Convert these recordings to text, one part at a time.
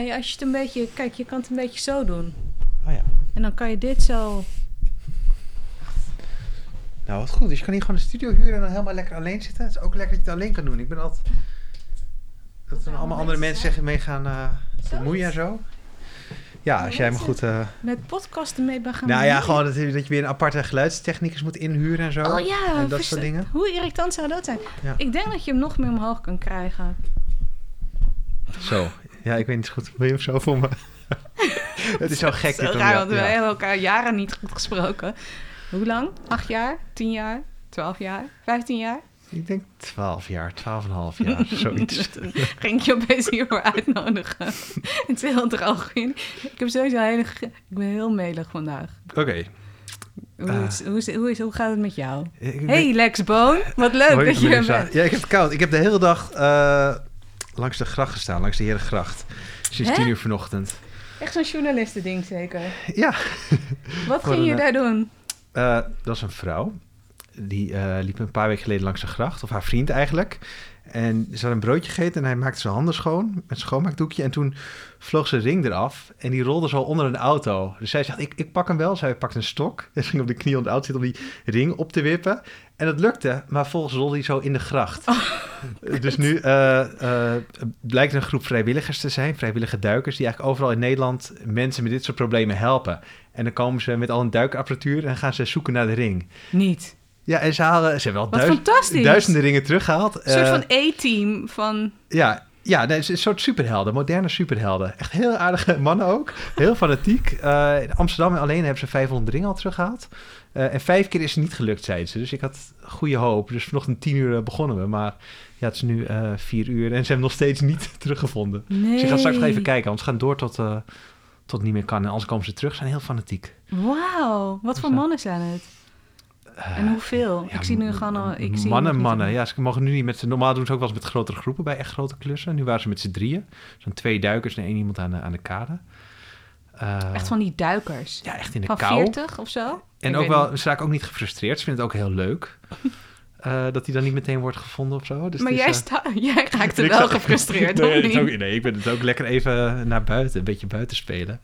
Nee, als je het een beetje... Kijk, je kan het een beetje zo doen. Oh ja. En dan kan je dit zo... Nou, wat goed. Dus je kan hier gewoon een studio huren en dan helemaal lekker alleen zitten. Het is ook lekker dat je het alleen kan doen. Ik ben altijd... Dat dan allemaal andere mensen zeggen mee gaan eh bemoeien en zo. Ja, als jij me goed... eh, Met podcasten mee gaan nou ja, gewoon dat, dat je weer een aparte geluidstechnicus moet inhuren en zo. Oh ja, En dat soort dingen. Hoe irritant zou dat zijn? Ja. Ik denk dat je hem nog meer omhoog kan krijgen. Zo. Ja, ik weet niet goed. Wil je hem zo voor me? het is zo gek. Zo dit om raar, jou- want we ja. hebben elkaar jaren niet goed gesproken. Hoe lang? Acht jaar? Tien jaar? Twaalf jaar? Vijftien jaar? Ik denk 12 jaar, 12,5 jaar, zoiets. Ging ik je opeens hiervoor uitnodigen. Het is heel droog. in. Ik heb sowieso een hele... ge- Ik ben heel melig vandaag. Oké. Hoe, Ah. hoe, is, hoe, is, hoe gaat het met jou? Hey ben- Lex Boon, wat leuk Hoi, dat je er bent. Ja, ik heb het koud. Ik heb de hele dag eh, langs de gracht gestaan, langs de Herengracht. Sinds Hè? 10 uur vanochtend. Echt zo'n journalistending zeker. Ja. Wat ging je een, daar doen? Eh, dat was een vrouw. Die eh, liep een paar weken geleden langs de gracht, of haar vriend eigenlijk. En ze had een broodje gegeten en hij maakte zijn handen schoon met een schoonmaakdoekje. En toen vloog zijn ring eraf en die rolde zo onder een auto. Dus zij zegt, ik, ik pak hem wel. Zij pakt een stok en ze ging op de knie onder de auto zitten om die ring op te wippen. En dat lukte, maar volgens rolde hij zo in de gracht. dus nu eh, eh, blijkt een groep vrijwilligers te zijn, vrijwillige duikers, die eigenlijk overal in Nederland mensen met dit soort problemen helpen. En dan komen ze met al een duikapparatuur en gaan ze zoeken naar de ring. Niet. Ja, en ze halen, ze hebben wel duizend- duizenden ringen teruggehaald. Een soort Eh, van A-team van... ja, ja nee, een soort superhelden, moderne superhelden. Echt heel aardige mannen ook. Heel fanatiek. In Amsterdam alleen hebben ze 500 ringen al teruggehaald. Eh, en vijf keer is het niet gelukt, zeiden ze. Dus ik had goede hoop. Dus vanochtend tien uur eh, begonnen we. Maar ja, het is nu eh, vier uur en ze hebben nog steeds niet teruggevonden. Nee. Dus ik ga straks nog even kijken, want ze gaan door tot, eh, tot het niet meer kan. En anders komen ze terug. Ze zijn heel fanatiek. Wauw, wat voor Dus, eh, mannen zijn het? En hoeveel? ja, ik zie nu gewoon al... Ik zie mannen, mannen. Ja, ze mogen nu niet met z'n... Normaal doen ze ook wel eens met grotere groepen bij echt grote klussen. Nu waren ze met z'n drieën. Zo'n twee duikers en één iemand aan de, aan de kade. Eh, Echt van die duikers. Ja, echt in de Van kou. 40 of zo? En Ik ook wel, ze raken ook niet gefrustreerd. Ze vinden het ook heel leuk. eh, dat hij dan niet meteen wordt gevonden of zo. Dus maar is, jij, eh, sta, jij raakt er wel gefrustreerd, nee, niet? ook, nee, ik ben het ook lekker even naar buiten. Een beetje buiten spelen.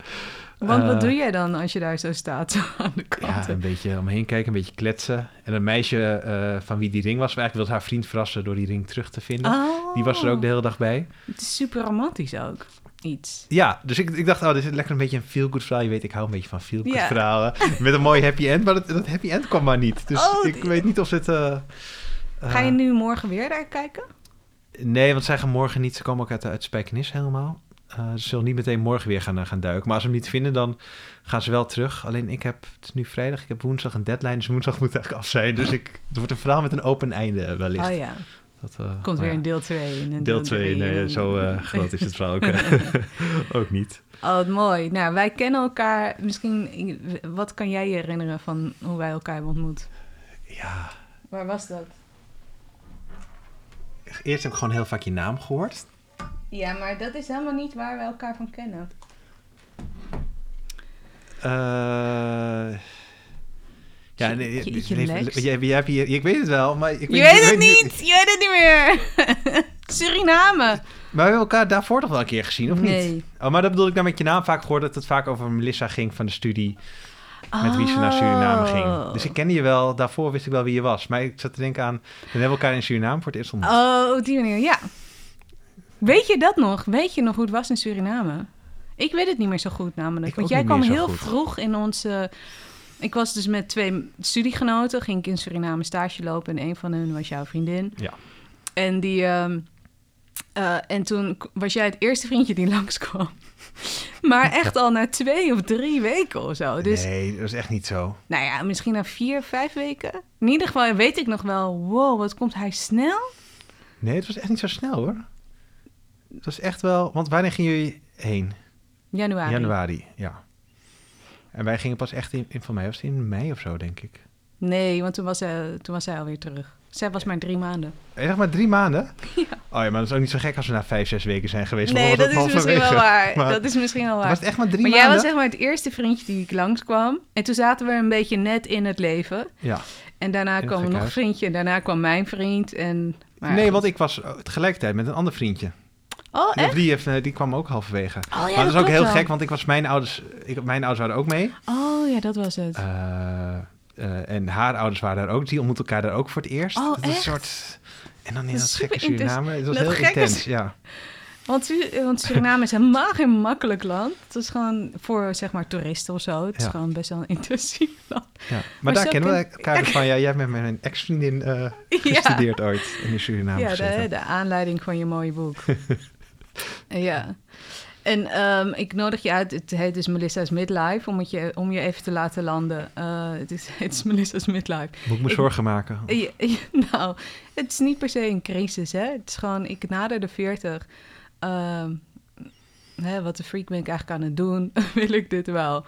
Want wat doe jij dan als je daar zo staat, zo aan de Ja, kant? een beetje omheen kijken, een beetje kletsen. En een meisje van wie die ring was, eigenlijk wilde haar vriend verrassen door die ring terug te vinden. Oh, Die was er ook de hele dag bij. Het is super romantisch ook. Iets. Ja, dus ik, ik dacht, oh, dit is lekker een beetje een feel-good verhaal. Je weet, ik hou een beetje van feel-good Ja. verhalen. Met een mooi happy end, maar dat, dat happy end kwam maar niet. Dus Oh, ik die- weet niet of het... eh, Ga je eh, nu morgen weer daar kijken? Nee, want zij gaan morgen niet. Ze komen ook uit, uit Spijkenis helemaal. Eh, ze zullen niet meteen morgen weer gaan, eh, gaan duiken. Maar als ze hem niet vinden, dan gaan ze wel terug. Alleen ik heb, het is nu vrijdag, ik heb woensdag een deadline. Dus woensdag moet eigenlijk af zijn. Dus ik, het wordt een verhaal met een open einde eh, wellicht. Oh ja, Dat, eh, komt maar weer ja. een deel 2. En een Deel 2, drie nee, zo eh, groot is het verhaal ook, ook niet. Oh, mooi. Nou, wij kennen elkaar. Misschien, wat kan jij je herinneren van hoe wij elkaar hebben ontmoet? Ja, Waar was dat? eerst heb ik gewoon heel vaak je naam gehoord. Ja, maar dat is helemaal niet waar we elkaar van kennen. Eh, ja, nee, Je- je- je hebt hier- ik weet het wel, maar ik Je weet, weet ik het niet! Je weet het niet meer! Suriname! Maar we hebben elkaar daarvoor toch wel een keer gezien, of niet? Nee. Oh, maar dat bedoel ik nou met je naam vaak gehoord dat het vaak over Melissa ging van de studie met wie ze naar Suriname ging. Oh. Dus ik kende je wel, daarvoor wist ik wel wie je was. Maar ik zat te denken aan, dan hebben we elkaar in Suriname voor het eerst ontmoet. Oh, op die manier, ja. Weet je dat nog? Weet je nog hoe het was in Suriname? Ik weet het niet meer zo goed namelijk. Ik want jij niet kwam heel goed. vroeg in onze... Ik was dus met twee studiegenoten. Ging ik in Suriname stage lopen. En een van hen was jouw vriendin. Ja. En die... ehm, eh, en toen was jij het eerste vriendje die langskwam. Maar echt al na twee of drie weken of zo. Dus Nee, dat is echt niet zo. nou ja, misschien na vier, vijf weken. In ieder geval weet ik nog wel... Wow, wat komt hij snel? Nee, het was echt niet zo snel hoor. Het was echt wel, want wanneer gingen jullie heen? Januari. Januari, ja. En wij gingen pas echt in, in van mij was het in mei of zo, denk ik. Nee, want toen was, zij, toen was zij alweer terug. Zij was maar drie maanden. En zeg maar drie maanden? Ja. Oh ja, maar dat is ook niet zo gek als we na vijf, zes weken zijn geweest. Nee, dat is misschien wel waar. Maar Dat is misschien wel waar. Was het echt maar drie maar jij maanden? was zeg maar het eerste vriendje die ik langskwam. En toen zaten we een beetje net in het leven. Ja. En daarna kwam nog een vriendje. En daarna kwam mijn vriend. En, maar nee, want ik was eh, tegelijkertijd met een ander vriendje. Oh, echt? Die, heeft, eh, die kwam ook halverwege. Oh ja, maar dat is ook heel wel. gek, want ik was mijn ouders... Ik, mijn ouders waren ook mee. Oh ja, dat was het. Eh, eh, en haar ouders waren daar ook. Die ontmoeten elkaar daar ook voor het eerst. Oh, dat is een echt? soort... En dan in Dat dat gekke. Suriname. Het was heel intens, ja. Want, want Suriname is helemaal geen makkelijk land. Het is gewoon voor zeg maar toeristen of zo. Het is gewoon best wel een intensief land. ja. Maar, daar kennen we elkaar dus van. Ja, jij hebt met mijn ex-vriendin Ja, gestudeerd ooit in de Suriname ja de, de aanleiding van je mooie boek. ja. En ehm, ik nodig je uit, het heet dus Melissa's Midlife, om, het je, om je even te laten landen. Eh, het, is, het is Melissa's Midlife. Moet ik me Ik- zorgen maken? Nou, het is niet per se een crisis, hè. Het is gewoon, ik nader de 40. ehm, hè, wat de freak ben ik eigenlijk aan het doen? Wil ik dit wel?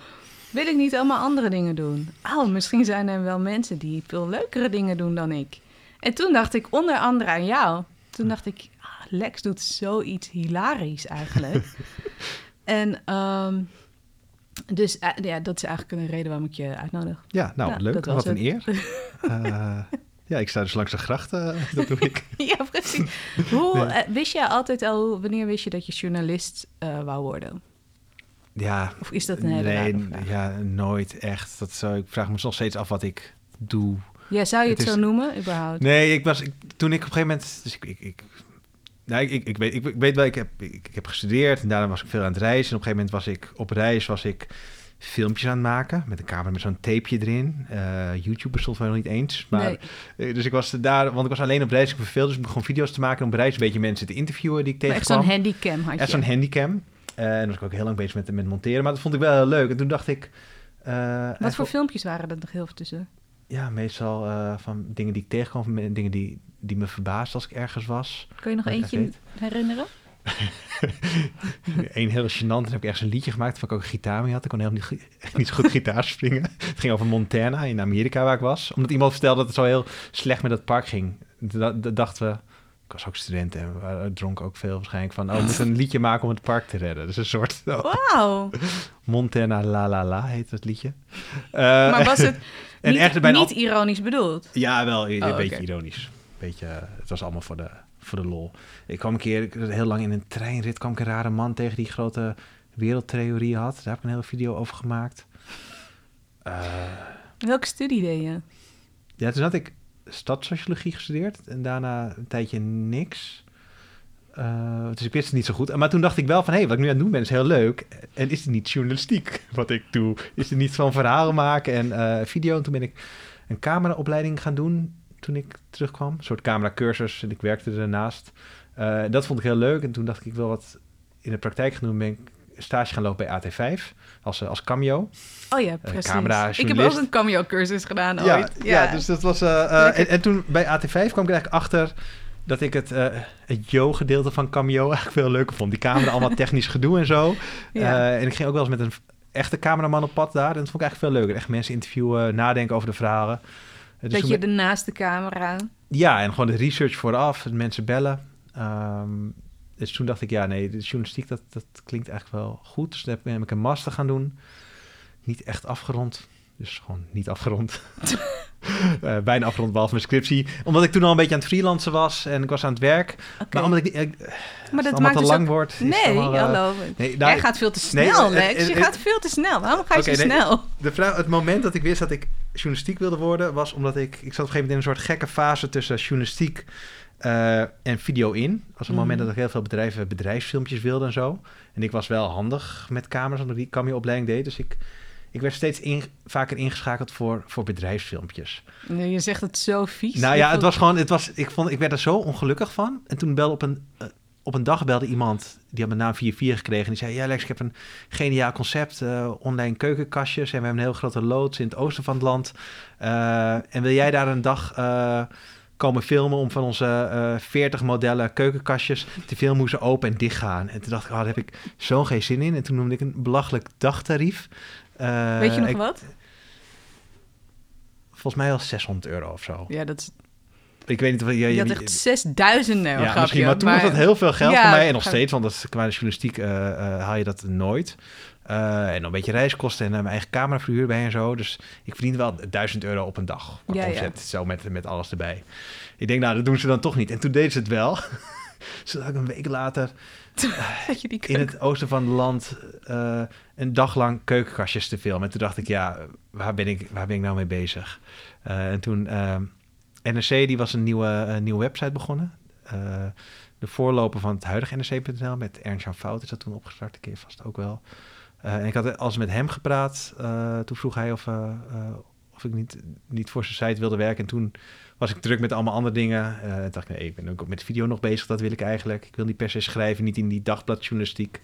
Wil ik niet allemaal andere dingen doen? Oh, misschien zijn er wel mensen die veel leukere dingen doen dan ik. En toen dacht ik onder andere aan jou. Toen dacht ik, Lex doet zoiets hilarisch eigenlijk. en ehm, dus eh, ja, dat is eigenlijk een reden waarom ik je uitnodig. Ja, nou, leuk. Wat een het. eer. Eh, ja, ik sta dus langs de gracht. eh, dat doe ik. Ja, precies. Hoe, Nee. wist jij altijd al, wanneer wist je dat je journalist wou worden? Ja, Of is dat een hele nee, ja, nooit echt. Dat zou, ik vraag me nog steeds af wat ik doe. Ja, zou je het, Het is- zo noemen, überhaupt? Nee, ik was, ik, toen ik op een gegeven moment... Dus ik, ik, ik, nou, ik, ik, ik weet, ik, ik weet wel, ik heb, ik, ik heb gestudeerd en daarna was ik veel aan het reizen. En op een gegeven moment was ik op reis, was ik filmpjes aan het maken met een camera met zo'n tapeje erin. Eh, YouTube bestond wel nog niet eens, maar... Nee. eh, Dus ik was daar, want ik was alleen op reis, ik verveelde, dus ik begon video's te maken om op reis een beetje mensen te interviewen die ik Maar echt tegenkwam. zo'n handicam had je. Echt zo'n handicam. Eh, en was ik ook heel lang bezig met, met monteren, maar dat vond ik wel heel leuk. En toen dacht ik... Wat voor filmpjes waren er nog heel veel tussen? Ja, meestal van dingen die ik tegenkwam, van dingen die, die me verbaasden als ik ergens was. Kun je nog eentje herinneren? Eén heel gênant, toen heb ik ergens een liedje gemaakt waar ik ook een gitaar mee had. Ik kon helemaal niet, gi- niet zo goed gitaar springen. Het ging over Montana in Amerika waar ik was. Omdat iemand vertelde dat het zo heel slecht met dat park ging. Dat, dat dachten we, ik was ook student en we dronken ook veel waarschijnlijk van... oh, we moeten een liedje maken om het park te redden. Dus een soort oh, Wauw! Montana la la la heet het liedje. Eh, Maar was het en niet, echt bijna niet ironisch bedoeld? Ja, wel een Oh, beetje ironisch. Beetje, het was allemaal voor de, voor de lol. Ik kwam een keer, heel lang in een treinrit, kwam ik een rare man tegen die grote wereldtheorie had. Daar heb ik een hele video over gemaakt. Eh, Welke studie deed je? ja, toen had ik stadssociologie gestudeerd en daarna een tijdje niks. Eh, dus ik wist het niet zo goed. Maar toen dacht ik wel van, hé, hey, wat ik nu aan het doen ben is heel leuk. En is het niet journalistiek wat ik doe? Is het niet van verhalen maken en eh, video? En toen ben ik een cameraopleiding gaan doen toen ik terugkwam. Een soort cameracursus en ik werkte ernaast. Eh, dat vond ik heel leuk. En toen dacht ik, ik wil wat in de praktijk gaan doen. Ben ik stage gaan lopen bij AT5 als, eh, als cameo. Oh ja, precies. camera, ik heb ook een cameo-cursus gedaan Ja, ooit. ja. dus dat was... eh, eh, en, en toen bij AT5 kwam ik eigenlijk achter dat ik het, eh het Yo-gedeelte van Cameo eigenlijk veel leuker vond. Die camera, allemaal technisch gedoe en zo. Ja. Eh, en ik ging ook wel eens met een echte cameraman op pad daar. En dat vond ik eigenlijk veel leuker. Echt mensen interviewen, nadenken over de verhalen. Dat je ben- ernaast de camera... Ja, en gewoon de research vooraf, mensen bellen. Ehm, dus toen dacht ik, ja, nee, de journalistiek, dat, dat klinkt eigenlijk wel goed. Dus toen heb, heb ik een master gaan doen. Niet echt afgerond. Dus gewoon niet afgerond. Eh, bijna afgerond, behalve mijn scriptie. Omdat ik toen al een beetje aan het freelancen was en ik was aan het werk. Maar omdat ik, ik, Maar als dat maakt te dus lang ook- wordt. Nee, allemaal, hallo. nee, nou, Jij gaat veel te nee, snel, het- Lex. het- je het- gaat veel te snel. Waarom ga je zo nee. snel? De vrouw, het moment dat ik wist dat ik journalistiek wilde worden, was omdat ik... Ik zat op een gegeven moment in een soort gekke fase tussen journalistiek eh, en video in. Was een Mhm. moment dat ik heel veel bedrijven bedrijfsfilmpjes wilde en zo. En ik was wel handig met camera's, omdat ik die cameo-opleiding deed. Dus ik, ik werd steeds in, vaker ingeschakeld voor, voor bedrijfsfilmpjes. Nee, je zegt het zo vies. Nou ja, het was gewoon... Het was, ik, vond, ik werd er zo ongelukkig van. En toen belde op een... eh, op een dag belde iemand, die had mijn naam 44 gekregen. En die zei, ja Lex, ik heb een geniaal concept. eh, online keukenkastjes. En we hebben een heel grote loods in het oosten van het land. Eh, en wil jij daar een dag komen filmen... om van onze eh 40 modellen keukenkastjes te filmen hoe ze open en dicht gaan? En toen dacht ik, oh, daar heb ik zo geen zin in. En toen noemde ik een belachelijk dagtarief. Eh, Weet je nog ik- wat? Volgens mij al 600 euro of zo. Ja, dat is, Ik weet niet of je... je had echt 6000 euro, ja, misschien, maar toen was dat heel veel geld Ja, voor mij. En nog ga- steeds, want dat, qua de journalistiek eh, haal je dat nooit. En een beetje reiskosten en mijn eigen cameraverhuur bij en zo. Dus ik verdiende wel 1000 euro op een dag. Qua Ja, ja. omzet, zo met, met alles erbij. Ik denk, nou, dat doen ze dan toch niet. En toen deden ze het wel. Zodat ik een week later dat je die in het oosten van het land eh, een dag lang keukenkastjes te filmen. En toen dacht ik, ja, waar ben ik, waar ben ik nou mee bezig? Eh, en toen, uh, NRC die was een nieuwe, een nieuwe website begonnen. De voorloper van het huidige NRC.nl met Ernst-Jan Fout is dat toen opgestart. Ken je vast ook wel. en ik had als met hem gepraat. toen vroeg hij of, of ik niet, niet voor zijn site wilde werken. En toen was ik druk met allemaal andere dingen. Uh, en dacht ik, nee, ik ben ook met video nog bezig. Dat wil ik eigenlijk. Ik wil niet per se schrijven, niet in die dagbladjournalistiek.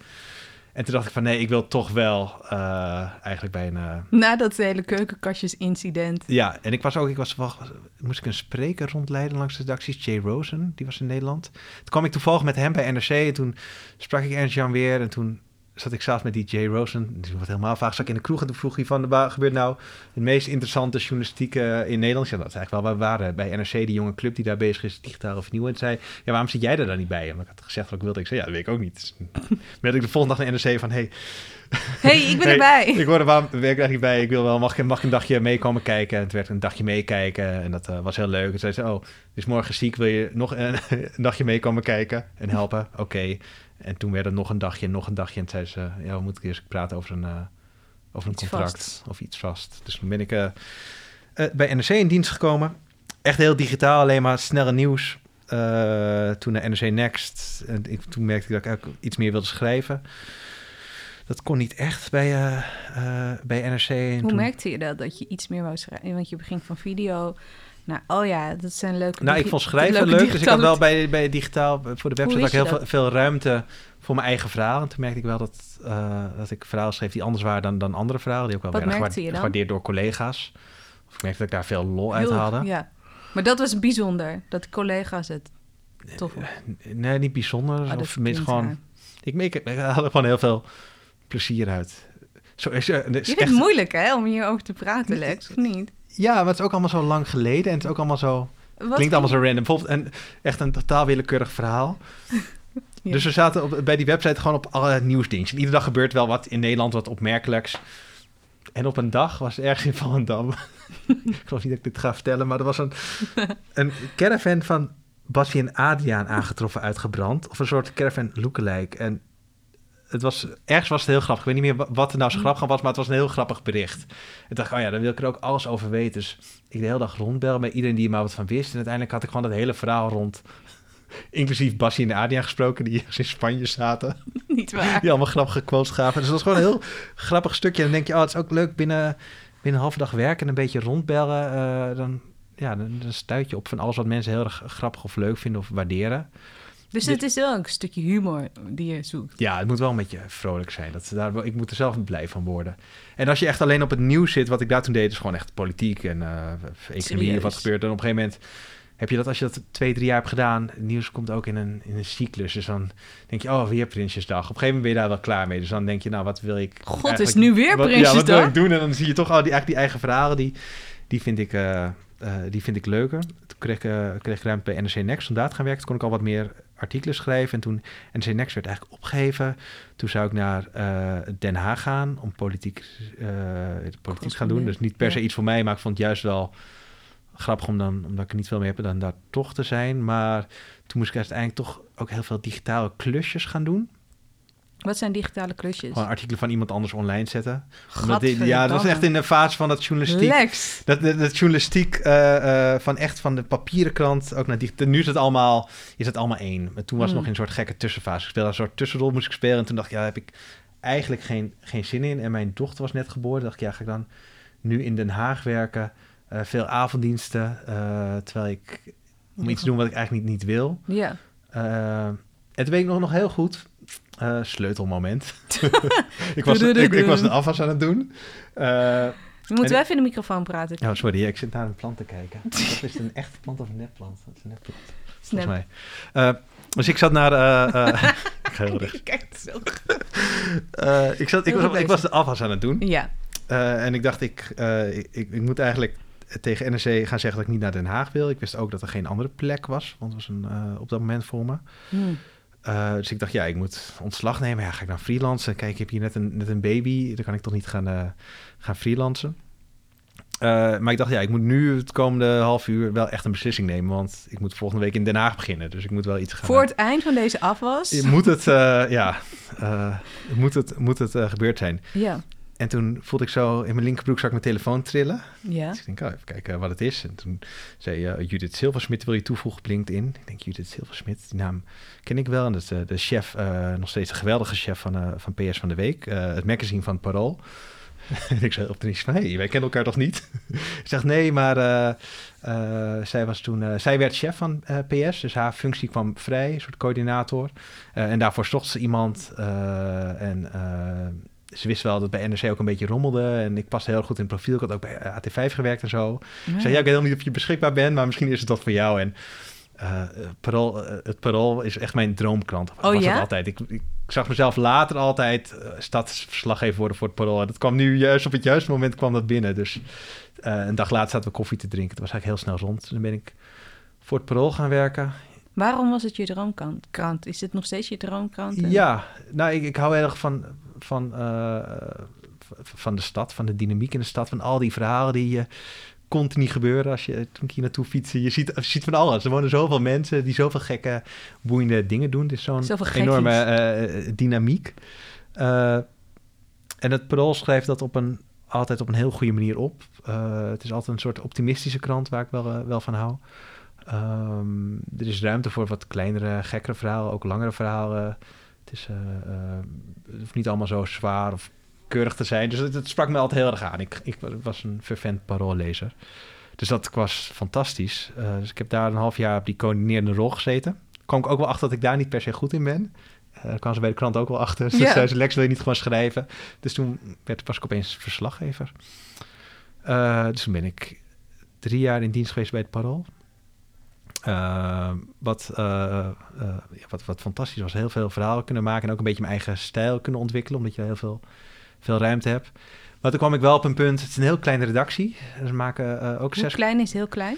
En toen dacht ik van nee, ik wil toch wel uh, eigenlijk bij een... Uh... Na dat hele keukenkastjes-incident. Ja, en ik was ook, ik was, was, moest ik een spreker rondleiden langs de redacties. Jay Rosen, die was in Nederland. Toen kwam ik toevallig met hem bij NRC en toen sprak ik Ernst Jan weer. En toen zat ik zelfs met die Jay Rosen, die wat helemaal vaag, zat ik in de kroeg en toen vroeg hij van, wat gebeurt nou het meest interessante journalistieke in Nederland? Ja, dat is eigenlijk wel waar we waren bij NRC, die jonge club die daar bezig is, digitaal vernieuwen. En zei, ja, waarom zit jij er dan niet bij? En ik had gezegd wat ik wilde. Ik zei, ja, dat weet ik ook niet. Maar ik de volgende dag naar NRC van, hey, hey, ik ben erbij. ik hoorde, waarom ben ik eigenlijk niet bij? Ik wil wel, mag, mag je een dagje meekomen kijken? En het werd een dagje meekijken en dat uh, was heel leuk. En zei ze, oh, is morgen ziek, wil je nog een, een dagje meekomen kijken en helpen? Oké. Okay. En toen werd het nog een dagje, nog een dagje. En zei ze, ja, we moeten eerst praten over een, uh, over een contract of iets vast. Dus toen ben ik uh, uh, bij NRC in dienst gekomen. Echt heel digitaal, alleen maar snelle nieuws. toen naar NRC Next. En ik, toen merkte ik dat ik iets meer wilde schrijven. Dat kon niet echt bij, bij NRC. En Hoe toen... merkte je dat, dat je iets meer wou schrijven? Want je begint van video nou, oh ja, dat zijn leuke... Nou, ik vond schrijven leuk, dus ik had wel bij, bij digitaal, voor de website, heel veel, veel, ruimte voor mijn eigen verhaal. En toen merkte ik wel dat, uh, dat ik verhalen schreef die anders waren dan, dan andere verhalen, die ook wel Wat werden gewaardeerd, gewaardeerd door collega's. Of ik merkte dat ik daar veel lol uit haalde. Ja, maar dat was bijzonder, dat collega's het tof Nee, niet bijzonder, oh, of tenminste gewoon... Ik, ik, ik had er gewoon heel veel plezier uit. Zo is, uh, je vindt echt... het moeilijk, hè, om hierover te praten, Lex, of niet? Ja, maar het is ook allemaal zo lang geleden en het is ook allemaal zo... Wat klinkt allemaal zo random. Bijvoorbeeld een, echt een totaal willekeurig verhaal. ja. Dus we zaten op, bij die website gewoon op alle nieuwsdiensten. Iedere dag gebeurt wel wat in Nederland, wat opmerkelijks. En op een dag was ergens in Volendam... ik geloof niet dat ik dit ga vertellen, maar er was een, een caravan van Basje en Adriaan aangetroffen, uitgebrand. Of een soort caravan lookalike. En het was, ergens was het heel grappig. Ik weet niet meer wat er nou zo grappig was, maar het was een heel grappig bericht. Ik dacht, oh ja, dan wil ik er ook alles over weten. Dus ik de hele dag rondbellen met iedereen die er maar wat van wist. En uiteindelijk had ik gewoon dat hele verhaal rond. Inclusief Bassie en Adia gesproken, die in Spanje zaten. Niet waar. Die allemaal grappige quotes gaven. Dus dat was gewoon een heel grappig stukje. En dan denk je, oh, het is ook leuk binnen, binnen een halve dag werken en een beetje rondbellen. Uh, dan, ja, dan, dan stuit je op van alles wat mensen heel erg grappig of leuk vinden of waarderen. Dus het is wel een stukje humor die je zoekt. Ja, het moet wel een beetje vrolijk zijn. Dat, daar, ik moet er zelf blij van worden. En als je echt alleen op het nieuws zit, wat ik daar toen deed, is gewoon echt politiek en uh, economie of wat gebeurt. En op een gegeven moment heb je dat, als je dat twee, drie jaar hebt gedaan, het nieuws komt ook in een, in een cyclus. Dus dan denk je, oh, weer Prinsjesdag. Op een gegeven moment ben je daar wel klaar mee. Dus dan denk je, nou, wat wil ik... God, is nu weer wat, Prinsjesdag? Ja, wat wil ik doen? En dan zie je toch al die, eigenlijk die eigen verhalen, die, die vind ik... Uh, uh, die vind ik leuker. Toen kreeg, uh, kreeg ik ruimte bij NRC Next om daar te gaan werken. Toen kon ik al wat meer artikelen schrijven. En toen NRC Next werd eigenlijk opgegeven. Toen zou ik naar uh, Den Haag gaan om politiek, politiek te gaan doen. Dus niet per se iets voor mij, maar ik vond het juist wel grappig om dan, omdat ik er niet veel meer heb, dan daar toch te zijn. Maar toen moest ik uiteindelijk toch ook heel veel digitale klusjes gaan doen. Wat zijn digitale klusjes? Gewoon artikelen van iemand anders online zetten. Ja, dat was echt in de fase van dat journalistiek. Lex. Dat, dat, dat journalistiek uh, uh, van echt van de papieren krant ook naar die. Nu is het allemaal, is het allemaal één. Maar toen was het mm. nog een soort gekke tussenfase. Ik speelde een soort tussenrol moest ik spelen. En toen dacht ik, ja, heb ik eigenlijk geen, geen zin in. En mijn dochter was net geboren. dacht ik, ja, ga ik dan nu in Den Haag werken? Uh, veel avonddiensten. terwijl ik om iets te doen wat ik eigenlijk niet, niet wil. Ja. toen weet ik nog, nog heel goed uh, sleutelmoment. ik, was, ik, ik, was een afwas aan het doen. Uh, Moeten wij even in de microfoon praten? Oh, sorry, ik zit naar een plant te kijken. Is het een echte plant of een nepplant? Dat is een nepplant. Volgens mij. Uh, dus ik zat naar... ik ga heel recht. Kijk, zo. ik, zat, ik, was, ik was de afwas aan het doen. Ja. en ik dacht, ik, ik, ik, moet eigenlijk tegen NRC gaan zeggen dat ik niet naar Den Haag wil. Ik wist ook dat er geen andere plek was, want het was een, op dat moment voor me. Hmm. Uh, dus ik dacht, ja, ik moet ontslag nemen. Ja, ga ik dan freelancen? Kijk, ik heb hier net een, net een baby. Dan kan ik toch niet gaan, uh, gaan freelancen? Eh, maar ik dacht, ja, ik moet nu het komende half uur wel echt een beslissing nemen. Want ik moet volgende week in Den Haag beginnen. Dus ik moet wel iets gaan... Voor het eind van deze afwas? Moet het, eh, ja, moet het, moet het gebeurd zijn. Ja. En toen voelde ik zo in mijn linkerbroekzak mijn telefoon trillen. Ja. Dus ik denk, oh, even kijken wat het is. En toen zei uh, Judith Silversmit, wil je toevoegen, blinkt in. Ik denk, Judith Silversmit, die naam ken ik wel. En dat is de chef, nog steeds de geweldige chef van, van PS van de Week. het magazine van Parool. en ik zei optimistisch van, hé, hey, wij kennen elkaar toch niet? ik zeg, nee, maar zij was toen... Zij werd chef van PS, dus haar functie kwam vrij, een soort coördinator. en daarvoor zocht ze iemand en... ze wist wel dat bij NRC ook een beetje rommelde. En ik paste heel goed in het profiel. Ik had ook bij AT5 gewerkt en zo. Ja. Ik zei, ja, ik weet helemaal niet of je beschikbaar bent... maar misschien is het wat voor jou. En uh, parool, het Parool is echt mijn droomkrant. Oh was ja? Het altijd. Ik, ik, zag mezelf later altijd uh, stadsverslaggever worden voor het Parool. En dat kwam nu juist op het juiste moment kwam dat binnen. Dus een dag later zaten we koffie te drinken. Het was eigenlijk heel snel rond. Dus dan ben ik voor het Parool gaan werken. Waarom was het je droomkrant? Is het nog steeds je droomkrant? En... Ja, nou, ik, ik hou heel erg van, van, van de stad, van de dynamiek in de stad. Van al die verhalen die je continu gebeuren als je toen ik hier naartoe fietsen. Je ziet, je ziet van alles. Er wonen zoveel mensen die zoveel gekke, boeiende dingen doen. Het is zo'n enorme uh, dynamiek. Uh, en het Parool schrijft dat op een, altijd op een heel goede manier op. Uh, het is altijd een soort optimistische krant waar ik wel, wel van hou. Um, er is ruimte voor wat kleinere, gekkere verhalen, ook langere verhalen. Is, het hoeft niet allemaal zo zwaar of keurig te zijn. Dus het, het, sprak me altijd heel erg aan. Ik, ik was een vervent paroollezer. Dus dat was fantastisch. Uh, dus ik heb daar een half jaar op die coördinerende rol gezeten. Kwam ik ook wel achter dat ik daar niet per se goed in ben. Uh, daar kwam ze bij de krant ook wel achter. Dus zei ze, Lex, wil je niet gewoon schrijven? Dus toen werd, was ik opeens verslaggever. Uh, dus toen ben ik drie jaar in dienst geweest bij het Parool. Uh, wat, uh, uh, ja, wat, wat fantastisch was. Heel veel verhalen kunnen maken en ook een beetje mijn eigen stijl kunnen ontwikkelen, omdat je heel veel, veel ruimte hebt. Maar toen kwam ik wel op een punt, het is een heel kleine redactie. Ze maken ook Hoe zes... klein is heel klein?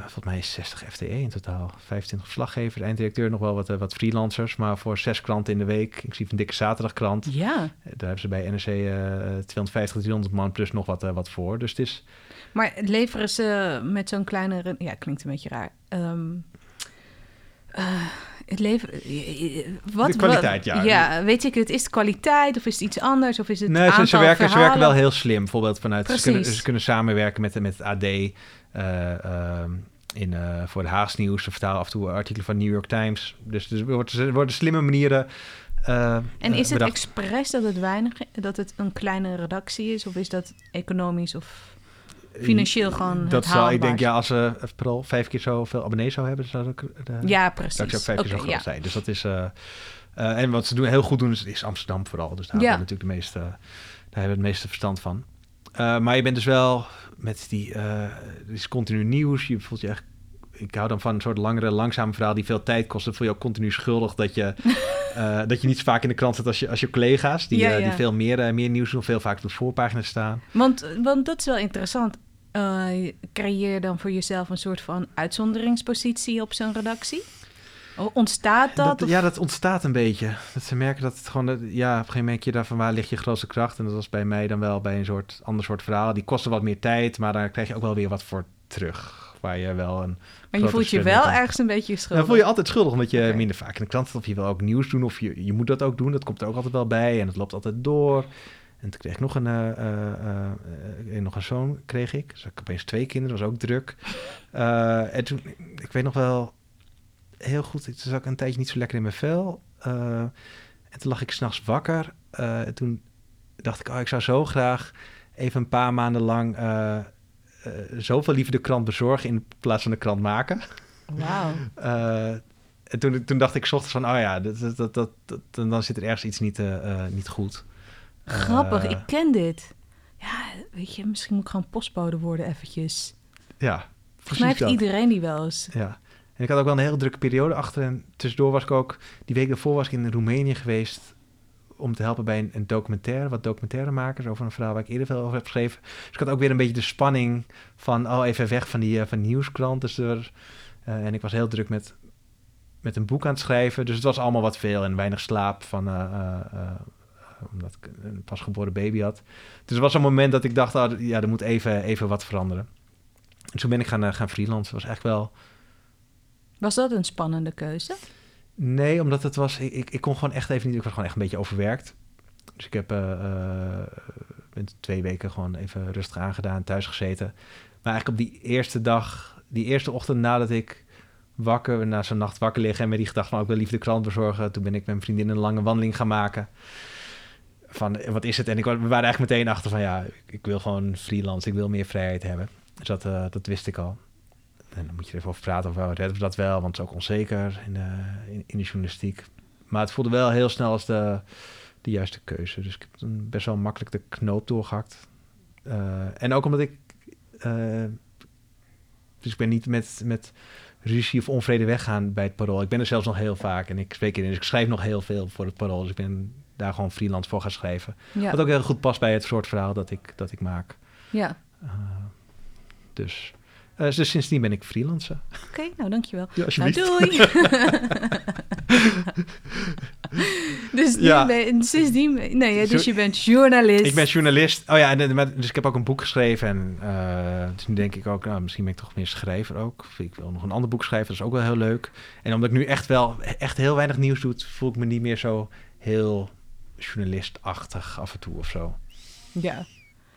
volgens mij is 60 FTE in totaal. 25 verslaggevers, einddirecteur, nog wel wat, wat freelancers. Maar voor zes kranten in de week, inclusief een dikke zaterdagkrant. Ja. Daar hebben ze bij NRC 250, 300 man plus nog wat, wat voor. Dus het is... Maar leveren ze met zo'n kleine... Ja, klinkt een beetje raar. Um, uh, het leveren... Wat, de kwaliteit, wat, ja. Ja, weet ik het. Is het kwaliteit of is het iets anders? Of is het Nee, ze, ze, werken, verhalen? ze werken wel heel slim. Bijvoorbeeld vanuit... Precies. Ze kunnen, ze kunnen samenwerken met, met het AD... Uh, uh, in, uh, voor de Haags Nieuws. Ze vertalen af en toe artikelen van New York Times. Dus er worden, worden slimme manieren... En is het expres dat het weinig, dat het een kleine redactie is, of is dat economisch of financieel gewoon dat zal ik denk ja als ze uh, vooral vijf keer zoveel abonnees zou hebben zou ook de, ja precies zou ik ook vijf okay, keer zo groot ja. zijn. Dus dat is uh, en wat ze doen heel goed doen is, is Amsterdam vooral. Dus daar ja. hebben we natuurlijk de meeste daar hebben we het meeste verstand van. Uh, maar je bent dus wel met die is continu nieuws. Je voelt je echt ik hou dan van een soort langere, langzame verhaal die veel tijd kost. Dan voel je ook continu schuldig dat je, uh, dat je niet zo vaak in de krant zit als je, als je collega's. Die, ja, ja. uh, die veel meer, uh, meer nieuws doen, veel vaak op de voorpagina staan. Want, want dat is wel interessant. Creëer dan voor jezelf een soort van uitzonderingspositie op zo'n redactie? Ontstaat dat? dat ja, dat ontstaat een beetje. Dat ze merken dat het gewoon... Ja, op een gegeven moment je daarvan waar ligt je grootste kracht. En dat was bij mij dan wel bij een soort ander soort verhaal. Die kosten wat meer tijd, maar daar krijg je ook wel weer wat voor terug waar je wel een. Maar je voelt je wel ergens een beetje schuldig. Dan voel je altijd schuldig, omdat je okay. minder vaak in de krant. Of je wil ook nieuws doen, of je, je moet dat ook doen. Dat komt er ook altijd wel bij en het loopt altijd door. En toen kreeg ik nog een, uh, uh, uh, nog een zoon, kreeg ik. Dus ik opeens twee kinderen, dat was ook druk. En toen, ik weet nog wel heel goed, toen zat ik een tijdje niet zo lekker in mijn vel. En toen lag ik s'nachts wakker. En toen dacht ik, oh, ik zou zo graag even een paar maanden lang zoveel liever de krant bezorgen in plaats van de krant maken. Wauw. Uh, en toen, toen dacht ik s ochtends van, oh ja, dat, dat, dat, dat dan zit er ergens iets niet, niet goed. Grappig, ik ken dit. Ja, weet je, misschien moet ik gewoon postbode worden eventjes. Ja, mij heeft iedereen die wel eens. Ja. En ik had ook wel een hele drukke periode achter. En tussendoor was ik ook... Die week daarvoor was ik in Roemenië geweest... om te helpen bij een, een documentaire. Wat documentairemakers over een verhaal waar ik eerder veel over heb geschreven. Dus ik had ook weer een beetje de spanning van... oh, even weg van die, uh, van nieuwskrant. Uh, en ik was heel druk met, met een boek aan het schrijven. Dus het was allemaal wat veel en weinig slaap. Van, uh, omdat ik een pasgeboren baby had. Dus er was een moment dat ik dacht, ah, ja, er moet even, even wat veranderen. En toen ben ik gaan, gaan freelancen. was echt wel... Was dat een spannende keuze? Nee, omdat het was... Ik, ik, kon gewoon echt even niet... Ik was gewoon echt een beetje overwerkt. Dus ik heb uh, uh, twee weken gewoon even rustig aangedaan, thuis gezeten. Maar eigenlijk op die eerste dag, die eerste ochtend nadat ik wakker, na zo'n nacht wakker liggen en met die gedachte van oh, wel liefde krant bezorgen. Toen ben ik met mijn vriendin een lange wandeling gaan maken. Van wat is het? En ik, we waren eigenlijk meteen achter van ja, ik wil gewoon freelance, ik wil meer vrijheid hebben. Dus dat, dat wist ik al. En dan moet je er even over praten of wel redden we dat wel, want het is ook onzeker in de, in, in de journalistiek. Maar het voelde wel heel snel als de, de juiste keuze. Dus ik heb best wel makkelijk de knoop doorgehakt. Uh, en ook omdat ik. Uh, dus ik ben niet met, met ruzie of onvrede weggaan bij het parool. Ik ben er zelfs nog heel vaak en ik spreek in. Dus ik schrijf nog heel veel voor het parool. Dus ik ben daar gewoon freelance voor gaan schrijven. Ja. Wat ook heel goed past bij het soort verhaal dat ik, dat ik maak. Ja. Uh, dus. Uh, dus sindsdien ben ik freelancer. Oké, okay, nou dankjewel. Ja, alsjeblieft. Nou, doei! dus ja. ben, sindsdien... Nee, dus je bent journalist. Ik ben journalist. Oh ja, en, dus ik heb ook een boek geschreven. En uh, dus nu denk ik ook, nou, misschien ben ik toch meer schrijver ook. Ik wil nog een ander boek schrijven, dat is ook wel heel leuk. En omdat ik nu echt wel echt heel weinig nieuws doe... voel ik me niet meer zo heel journalistachtig af en toe of zo. Ja.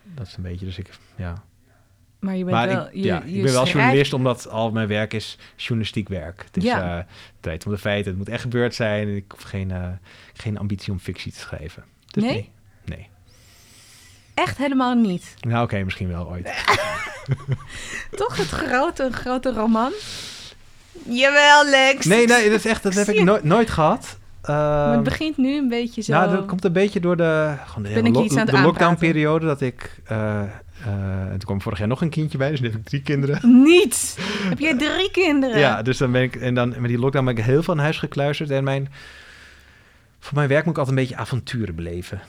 Dat is een beetje, dus ik, ja... Maar je bent maar wel, ik, je, ja, je ik ben wel journalist, omdat al mijn werk is journalistiek werk. Het is Ja. eh, tijd om de feiten. Het moet echt gebeurd zijn. En ik hoef geen, eh, geen ambitie om fictie te schrijven. Dus Nee? nee. nee. Echt helemaal niet. Nou, oké, misschien wel ooit. Toch het grote, grote roman? Jawel, Lex. Nee, nee, dat is echt, dat heb ik nooit, nooit gehad. Maar Ehm, het begint nu een beetje zo... Nou, dat komt een beetje door de, gewoon de, hele lo- het de lockdown-periode. Dat ik, eh, eh, en toen kwam vorig jaar nog een kindje bij, dus nu heb ik drie kinderen. Niet! Heb jij drie kinderen? Ja, dus dan ben ik, en dan met die lockdown ben ik heel veel aan huis gekluisterd. En mijn, voor mijn werk moet ik altijd een beetje avonturen beleven.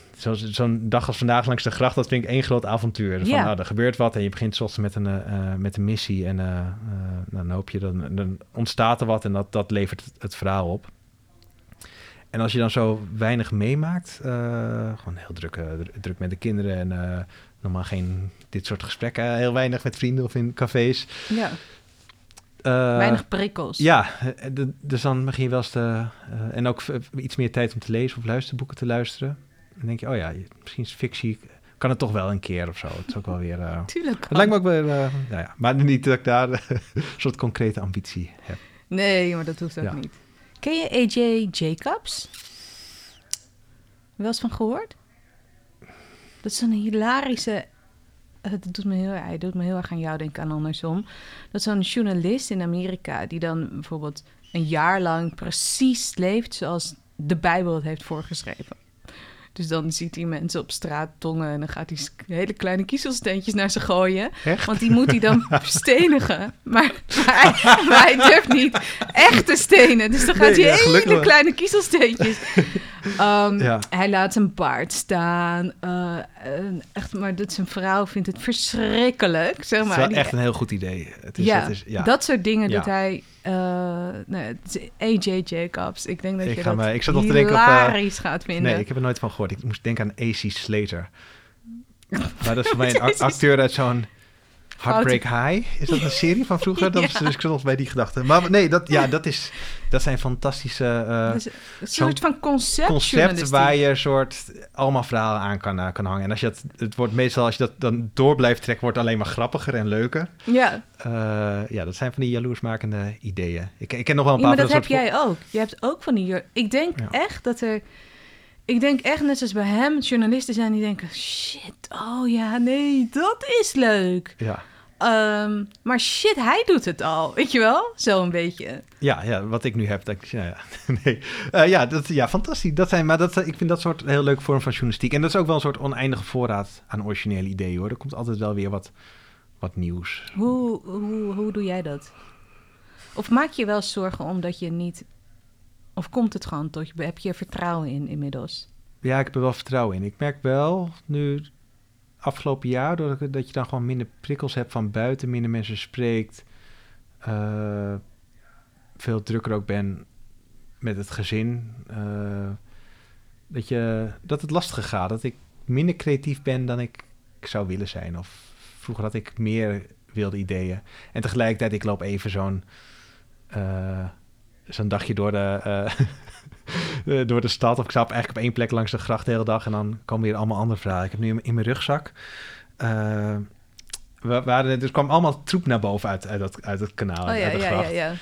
Zo'n dag als vandaag langs de gracht, dat vind ik één groot avontuur. Van, Ja. nou, er gebeurt wat en je begint soms met een, eh, eh, met een missie. En eh, eh, dan hoop je, dan, dan ontstaat er wat en dat, dat levert het, het verhaal op. En als je dan zo weinig meemaakt, eh, gewoon heel druk, eh, dr- druk met de kinderen en eh, normaal geen dit soort gesprekken, heel weinig met vrienden of in cafés. Ja, weinig prikkels. ja, de- dus dan begin je wel eens te... en ook iets meer tijd om te lezen of luisterboeken te luisteren. Dan denk je, oh ja, misschien is fictie... Kan het toch wel een keer of zo. Het is ook wel weer... Tuurlijk. het lijkt me ook wel... eh, nou ja, maar niet dat ik daar een soort concrete ambitie heb. Nee, maar dat hoeft ook Ja. niet. Ken je AJ Jacobs? Wel eens van gehoord? Dat is een hilarische... Het doet me heel, doet me heel erg aan jou denken aan andersom. Dat is zo'n journalist in Amerika die dan bijvoorbeeld een jaar lang precies leeft zoals de Bijbel het heeft voorgeschreven. Dus dan ziet hij mensen op straat tongen en dan gaat hij hele kleine kiezelsteentjes naar ze gooien. Echt? Want die moet hij dan stenigen. Maar, maar, hij, maar hij durft niet echt te stenen. Dus dan gaat Nee, hij ja, hele kleine kiezelsteentjes. Ehm, Ja. Hij laat zijn paard staan. eh, echt, maar dat zijn vrouw vindt het verschrikkelijk. Zeg Het is maar. wel Die- echt een heel goed idee. Het is, ja, het is, ja. dat soort dingen doet hij. eh het is AJ Jacobs. Ik denk dat Ik je dat me- ik zat nog te denken op, eh, hilarisch gaat vinden. Nee, ik heb er nooit van gehoord. Ik moest denken aan AC Slater. Maar dat is voor mij een ac- acteur uit zo'n Heartbreak High. Is dat een serie van vroeger? Dat is, Ja. dus ik zat nog bij die gedachte. Maar nee, dat, ja, dat, is, dat zijn fantastische eh, Dus een soort van concept. concept waar je een soort allemaal verhalen aan kan, eh, kan hangen. En als je dat, het wordt meestal als je dat dan door blijft trekken, wordt het alleen maar grappiger en leuker. Ja, Eh, ja, dat zijn van die jaloersmakende ideeën. Ik, ik ken nog wel een Ja, paar maar van dat heb jij ook. Je hebt ook van die... Ik denk Ja. echt dat er... Ik denk echt net zoals bij hem journalisten zijn die denken... Shit, oh ja, nee, dat is leuk. Ja. Ehm, maar shit, hij doet het al. Weet je wel? Zo een beetje. Ja, ja, wat ik nu heb. Dat, ik- ja, ja. Nee. Eh, ja, dat, ja, fantastisch. Dat zijn, maar dat, ik vind dat soort een heel leuke vorm van journalistiek. En dat is ook wel een soort oneindige voorraad aan originele ideeën hoor. Er komt altijd wel weer wat, wat nieuws. Hoe, hoe, hoe doe jij dat? Of maak je wel zorgen omdat je niet... Of komt het gewoon tot je... Heb je er vertrouwen in inmiddels? Ja, ik heb er wel vertrouwen in. Ik merk wel nu afgelopen jaar dat je dan gewoon minder prikkels hebt van buiten, minder mensen spreekt, eh, veel drukker ook ben met het gezin. eh, dat, je, dat het lastiger gaat. Dat ik minder creatief ben dan ik zou willen zijn. Of vroeger had ik meer wilde ideeën. En tegelijkertijd, ik loop even zo'n eh, zo'n dagje door de, eh, door de stad. Of ik sta eigenlijk op één plek langs de gracht de hele dag. En dan komen weer allemaal andere verhalen. Ik heb nu in mijn rugzak... Uh, we waren, er kwam allemaal troep naar boven uit, uit, dat, uit het kanaal. Oh ja, uit de ja, gracht. ja,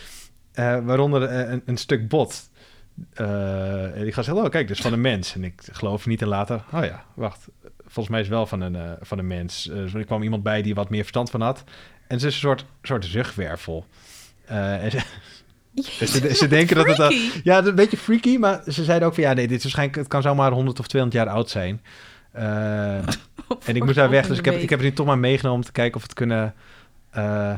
ja. waaronder een, een stuk bot. En ik ga zeggen, oh kijk, dus van een mens. En ik geloof niet en later, oh ja, wacht. Volgens mij is het wel van een, van een mens. Uh, er kwam iemand bij die wat meer verstand van had. En ze is een soort, soort rugwervel. en ze, Jezus, ze, ze denken dat het... al- ja, een beetje freaky, maar ze zeiden ook van... Ja, nee, dit is waarschijnlijk... Het kan zomaar 100 of 200 jaar oud zijn. Eh, en ik moest daar weg, dus ik heb, ik heb het nu toch maar meegenomen... om te kijken of we het kunnen... eh,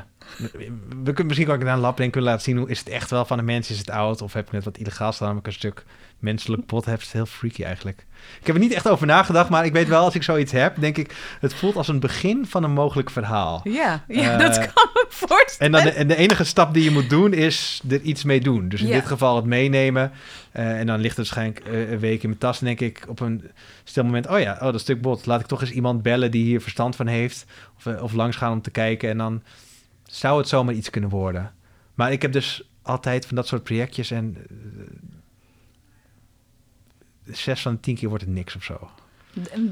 we kunnen misschien ook naar een lab kunnen laten zien hoe is het echt wel van een mens, is het oud of heb ik net wat illegaal staan, ik een stuk menselijk pot heb. Het is heel freaky eigenlijk. Ik heb er niet echt over nagedacht, maar ik weet wel als ik zoiets heb, denk ik, het voelt als een begin van een mogelijk verhaal. Ja, ja Eh, dat kan me En, voorstellen. dan de, en de enige stap die je moet doen is er iets mee doen. Dus in Ja. dit geval het meenemen. Eh, en dan ligt het waarschijnlijk eh, een week in mijn tas. En denk ik op een stil moment... oh ja, oh, dat stuk bot. Laat ik toch eens iemand bellen die hier verstand van heeft. Of, eh, of langs gaan om te kijken. En dan zou het zomaar iets kunnen worden. Maar ik heb dus altijd van dat soort projectjes... en eh, zes van de tien keer wordt het niks of zo.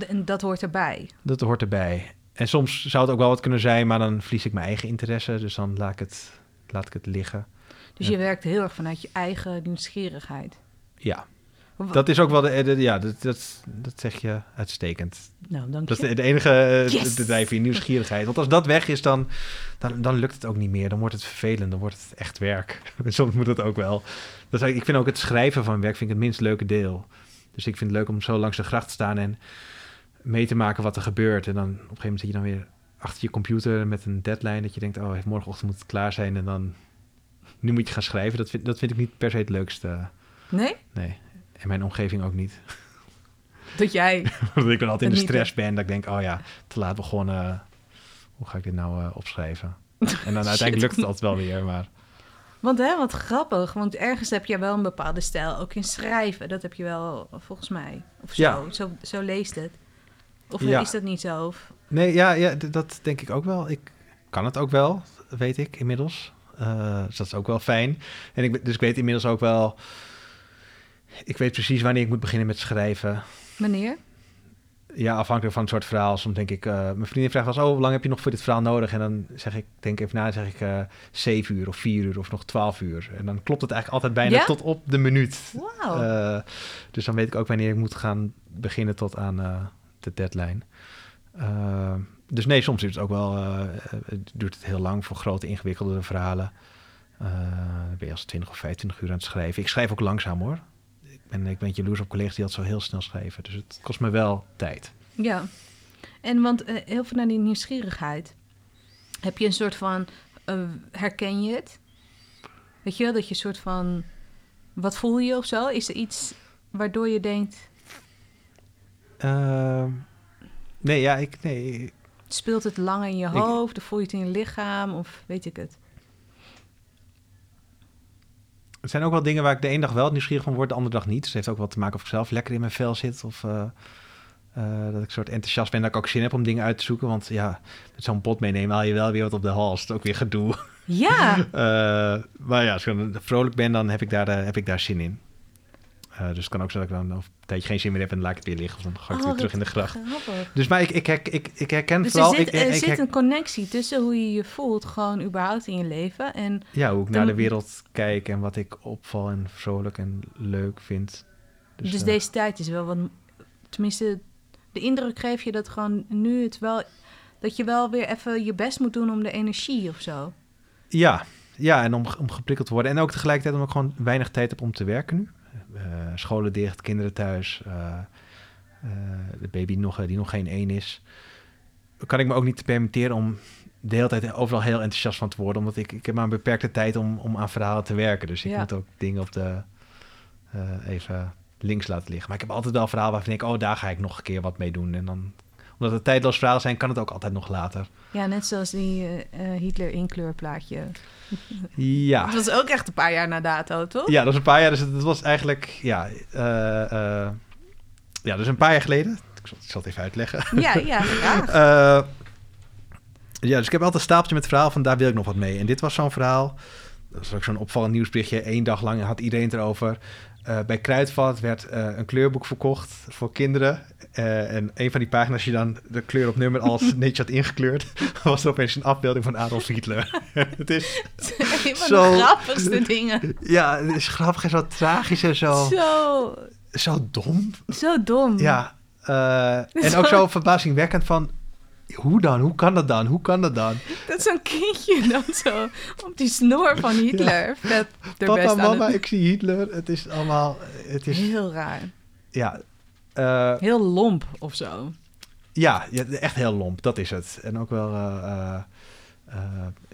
En, dat hoort erbij. Dat hoort erbij. En soms zou het ook wel wat kunnen zijn... maar dan verlies ik mijn eigen interesse. Dus dan laat ik het, laat ik het liggen. Dus Ja. je werkt heel erg vanuit je eigen nieuwsgierigheid. Ja, dat is ook wel de, de- ja, dat, dat, dat zeg je uitstekend. Nou, dank Dat is je. de, de enige eh, Yes! de drijfveer, nieuwsgierigheid. Want als dat weg is, dan, dan, dan lukt het ook niet meer. Dan wordt het vervelend, dan wordt het echt werk. En Soms moet het ook wel. Dat is, ik vind ook het schrijven van werk vind ik het minst leuke deel. Dus ik vind het leuk om zo langs de gracht te staan en mee te maken wat er gebeurt. En dan op een gegeven moment zit je dan weer achter je computer met een deadline. Dat je denkt, oh, morgenochtend moet het klaar zijn. En dan, nu moet je gaan schrijven. Dat vind, dat vind ik niet per se het leukste. Nee? Nee. En mijn omgeving ook niet. Dat jij... Dat ik dan altijd in de stress ben. Dat ik denk, oh ja, te laat begonnen. Hoe ga ik dit nou eh, opschrijven? En dan uiteindelijk lukt het altijd wel weer. Maar Want hè, wat grappig. Want ergens heb je wel een bepaalde stijl. Ook in schrijven. Dat heb je wel, volgens mij. Of zo. Ja. Zo, zo leest het. Of Ja. is dat niet zo? Of... nee, ja, ja, dat denk ik ook wel. Ik kan het ook wel, weet ik inmiddels. Eh, dus dat is ook wel fijn. En ik, dus ik weet inmiddels ook wel... Ik weet precies wanneer ik moet beginnen met schrijven. Meneer? Ja, afhankelijk van het soort verhaal. Soms denk ik, eh, mijn vriendin vraagt wel eens, oh, hoe lang heb je nog voor dit verhaal nodig? En dan zeg ik, denk even na, zeg ik eh zeven uur of vier uur of nog twaalf uur. En dan klopt het eigenlijk altijd bijna Ja? tot op de minuut. Wauw. Eh, dus dan weet ik ook wanneer ik moet gaan beginnen tot aan de deadline. Dus nee, soms duurt het ook wel duurt het heel lang voor grote, ingewikkelde verhalen. Dan ben je als 20 of 25 uur aan het schrijven. Ik schrijf ook langzaam hoor. Ik ben, ik ben jaloers op collega's die dat zo heel snel schrijven. Dus het kost me wel tijd. Ja. En want eh, heel veel naar die nieuwsgierigheid. Heb je een soort van... eh, herken je het? Weet je wel, dat je een soort van... Wat voel je of zo? Is er iets waardoor je denkt... Ehm, nee, ja, ik, nee, Speelt het lang in je hoofd? Of voel je het in je lichaam? Of weet ik het? Het zijn ook wel dingen waar ik de ene dag wel nieuwsgierig van word, de andere dag niet. Dus het heeft ook wel te maken of ik zelf lekker in mijn vel zit. Of eh, eh, dat ik soort enthousiast ben, dat ik ook zin heb om dingen uit te zoeken. Want ja, met zo'n pot meenemen haal je wel weer wat op de hals. Het is ook weer gedoe. Ja! Eh, maar ja, als ik dan vrolijk ben, dan heb ik daar, heb ik daar zin in. Eh, dus het kan ook zijn dat ik dan een tijdje geen zin meer heb en dan laat ik het weer liggen. Of dan ga ik het Oh, weer terug in de gracht. Grappig. Dus maar ik, ik, herk- ik, ik herken Dus er vooral... zit, ik, er ik zit een connectie tussen hoe je je voelt, gewoon überhaupt in je leven. En ja, hoe ik naar de wereld kijk en wat ik opval en vrolijk en leuk vind. dus, eh, deze tijd is wel wat. Tenminste, de indruk geef je dat gewoon nu het wel. Dat je wel weer even je best moet doen om de energie of zo. Ja, ja en om, om geprikkeld te worden. En ook tegelijkertijd omdat ik gewoon weinig tijd heb om te werken nu. Eh, scholen dicht, kinderen thuis. eh, eh, de baby nog, die nog geen één is. Kan ik me ook niet permitteren om de hele tijd overal heel enthousiast van te worden. Omdat ik, ik heb maar een beperkte tijd om, om aan verhalen te werken. Dus ik Ja. moet ook dingen op de even links laten liggen. Maar ik heb altijd wel verhalen waarvan ik denk, oh, daar ga ik nog een keer wat mee doen. En dan, omdat het tijdloos verhalen zijn, kan het ook altijd nog later. Ja, net zoals die eh, eh, Hitler inkleurplaatje. Ja. Dat was ook echt een paar jaar na dato, toch? Ja, dat is een paar jaar. Dus het, was eigenlijk, ja, eh, eh, ja, dus een paar jaar geleden. Ik zal, ik zal het even uitleggen. Ja, ja. Eh, ja, dus ik heb altijd een stapeltje met verhaal van daar wil ik nog wat mee. En dit was zo'n verhaal. Dat was ook zo'n opvallend nieuwsberichtje. Eén dag lang had iedereen het erover. Eh, bij Kruidvat werd eh, een kleurboek verkocht voor kinderen. Eh, en een van die pagina's, je dan de kleur op nummer als netjes had ingekleurd, was er opeens een afbeelding van Adolf Hitler. het is, een van Zo- de grappigste dingen. ja, het is grappig en zo tragisch en zo, Zo, zo dom. zo dom. Ja, en ook zo verbazingwekkend van, hoe dan? Hoe kan dat dan? Hoe kan dat dan? Dat zo'n kindje dan zo op die snor van Hitler. Er Papa, best mama, het- ik zie Hitler. Het is allemaal, het is, Heel raar. ja, eh, Heel lomp of zo. ja, echt heel lomp, dat is het. En ook wel, eh, eh,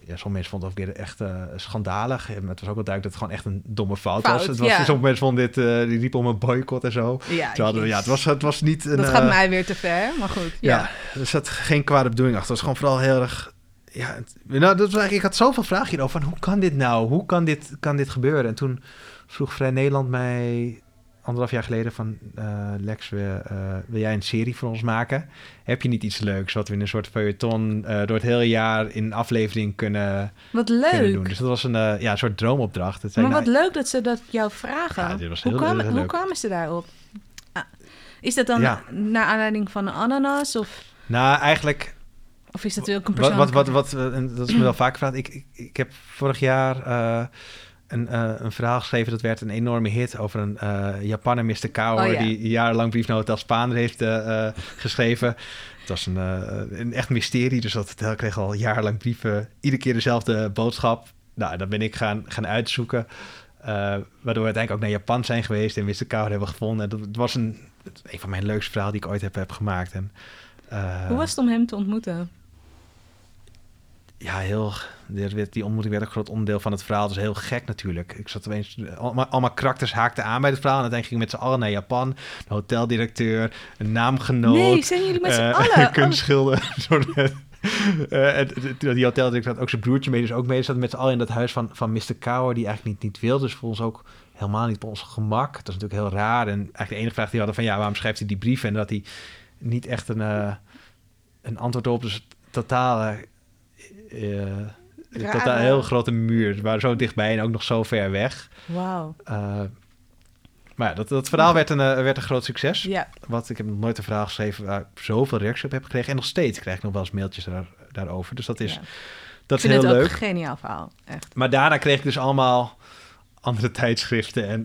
ja, sommige mensen vonden het ook weer echt eh, schandalig. En het was ook wel duidelijk dat het gewoon echt een domme fout, was. Het was ja. Sommige mensen vonden dit, eh, die riepen om een boycott en zo. Ja, Terwijl, ja, het was, het was niet een... dat gaat eh, mij weer te ver, maar goed. Ja, Ja. er zat geen kwade bedoeling achter. Het was gewoon vooral heel erg... Ja, het- nou, dat was eigenlijk, ik had zoveel vragen hierover. Van, hoe kan dit nou? Hoe kan dit, kan dit gebeuren? En toen vroeg Vrij Nederland mij anderhalf jaar geleden van... eh, Lex, wil, eh, wil jij een serie voor ons maken? Heb je niet iets leuks wat we in een soort feuilleton... eh, door het hele jaar in aflevering kunnen, Wat kunnen leuk. doen? Dus dat was een, ja, een soort droomopdracht. Het zei, Maar nou, wat leuk dat ze dat jou vragen. Ja, dit was hoe, heel- kwamen, heel hoe kwamen ze daarop? Ah, is dat dan Ja. naar aanleiding van een ananas? Of, nou, eigenlijk... of is dat ook een Wat, wat, persoonlijke... wat, wat, en dat is me wel vaak gevraagd. Ik, ik, ik heb vorig jaar een, eh, een verhaal geschreven. Dat werd een enorme hit over een eh Japaner, Mr. Kauer... Oh, ja. die jarenlang briefnoten als Spaander heeft eh, geschreven. Het was een, een echt mysterie. Dus dat kreeg al jarenlang brieven. Iedere keer dezelfde boodschap. Nou, dan ben ik gaan, gaan uitzoeken. waardoor we uiteindelijk ook naar Japan zijn geweest... en Mr. Kauer hebben gevonden. En dat het was een, een van mijn leukste verhalen die ik ooit heb, heb gemaakt. En, Hoe was het om hem te ontmoeten? Ja, heel. werd- Die ontmoeting werd een groot onderdeel van het verhaal. Dus heel gek natuurlijk. Ik zat opeens. Allemaal, allemaal karakters haakten aan bij het verhaal. En uiteindelijk gingen we met z'n allen naar Japan. Een hoteldirecteur, een naamgenoot. nee, zijn jullie met z'n eh, allen? Kunstschilder. een soort, eh, en die hoteldirecteur had ook zijn broertje mee, dus ook mee. Zaten met z'n allen in dat huis van, van Mr. Kauer, die eigenlijk niet, niet wilde. Dus voor ons ook helemaal niet op ons gemak. Dat is natuurlijk heel raar. En eigenlijk de enige vraag die we hadden van, ja, waarom schrijft hij die brief? En dat hij niet echt een, een antwoord op. Dus totaal... eh, totaal een heel grote muur. Waren zo dichtbij en ook nog zo ver weg. Wauw. Eh, maar ja, dat, dat verhaal werd een, eh, werd een groot succes. Ja, Wat ik heb nog nooit een verhaal geschreven waar ik zoveel reacties op heb gekregen. En nog steeds krijg ik nog wel eens mailtjes daar, daarover. Dus dat is, ja. dat ik is heel leuk. een geniaal verhaal. Echt. Maar daarna kreeg ik dus allemaal andere tijdschriften. En,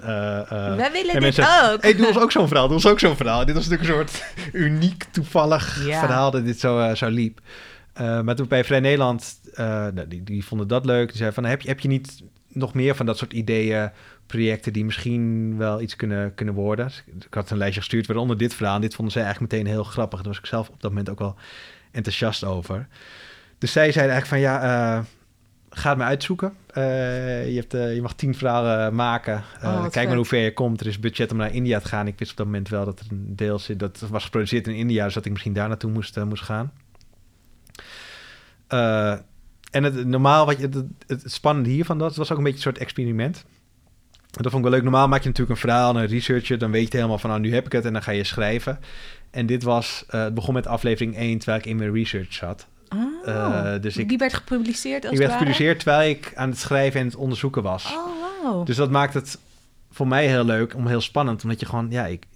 Wij willen en dit mensen- ook. hey, doe ons ook zo'n verhaal. Doe ons ook zo'n verhaal. Dit was natuurlijk een soort uniek, toevallig Ja. verhaal dat dit zo, zo liep. Eh, maar toen bij Vrij Nederland, eh, nou, die, die vonden dat leuk. Die zeiden van, heb je, heb je niet nog meer van dat soort ideeën, projecten die misschien wel iets kunnen, kunnen worden? Dus ik- had een lijstje gestuurd, waaronder dit verhaal. En dit vonden zij eigenlijk meteen heel grappig. Daar was ik zelf op dat moment ook wel enthousiast over. Dus zij zeiden eigenlijk van, ja, eh, ga het maar uitzoeken. Je, hebt, je mag tien verhalen maken. Oh, kijk maar hoe ver je komt. Er is budget om naar India te gaan. Ik wist op dat moment wel dat er een deel zit. Dat was geproduceerd in India, dus dat ik misschien daar naartoe moest, moest gaan. Eh, en het, normaal, wat je, het, het spannende hiervan, dat was ook een beetje een soort experiment. En dat vond ik wel leuk. Normaal maak je natuurlijk een verhaal, een researcher. Dan weet je helemaal van, nou, nu heb ik het. En dan ga je schrijven. En dit was, eh, het begon met aflevering 1, terwijl ik in mijn research zat. Oh, Eh, dus ik- die werd gepubliceerd als ik werd gepubliceerd terwijl ik aan het schrijven en het onderzoeken was. Oh, wow. Dus dat maakt het voor mij heel leuk, om heel spannend. Omdat je gewoon, ja, ik,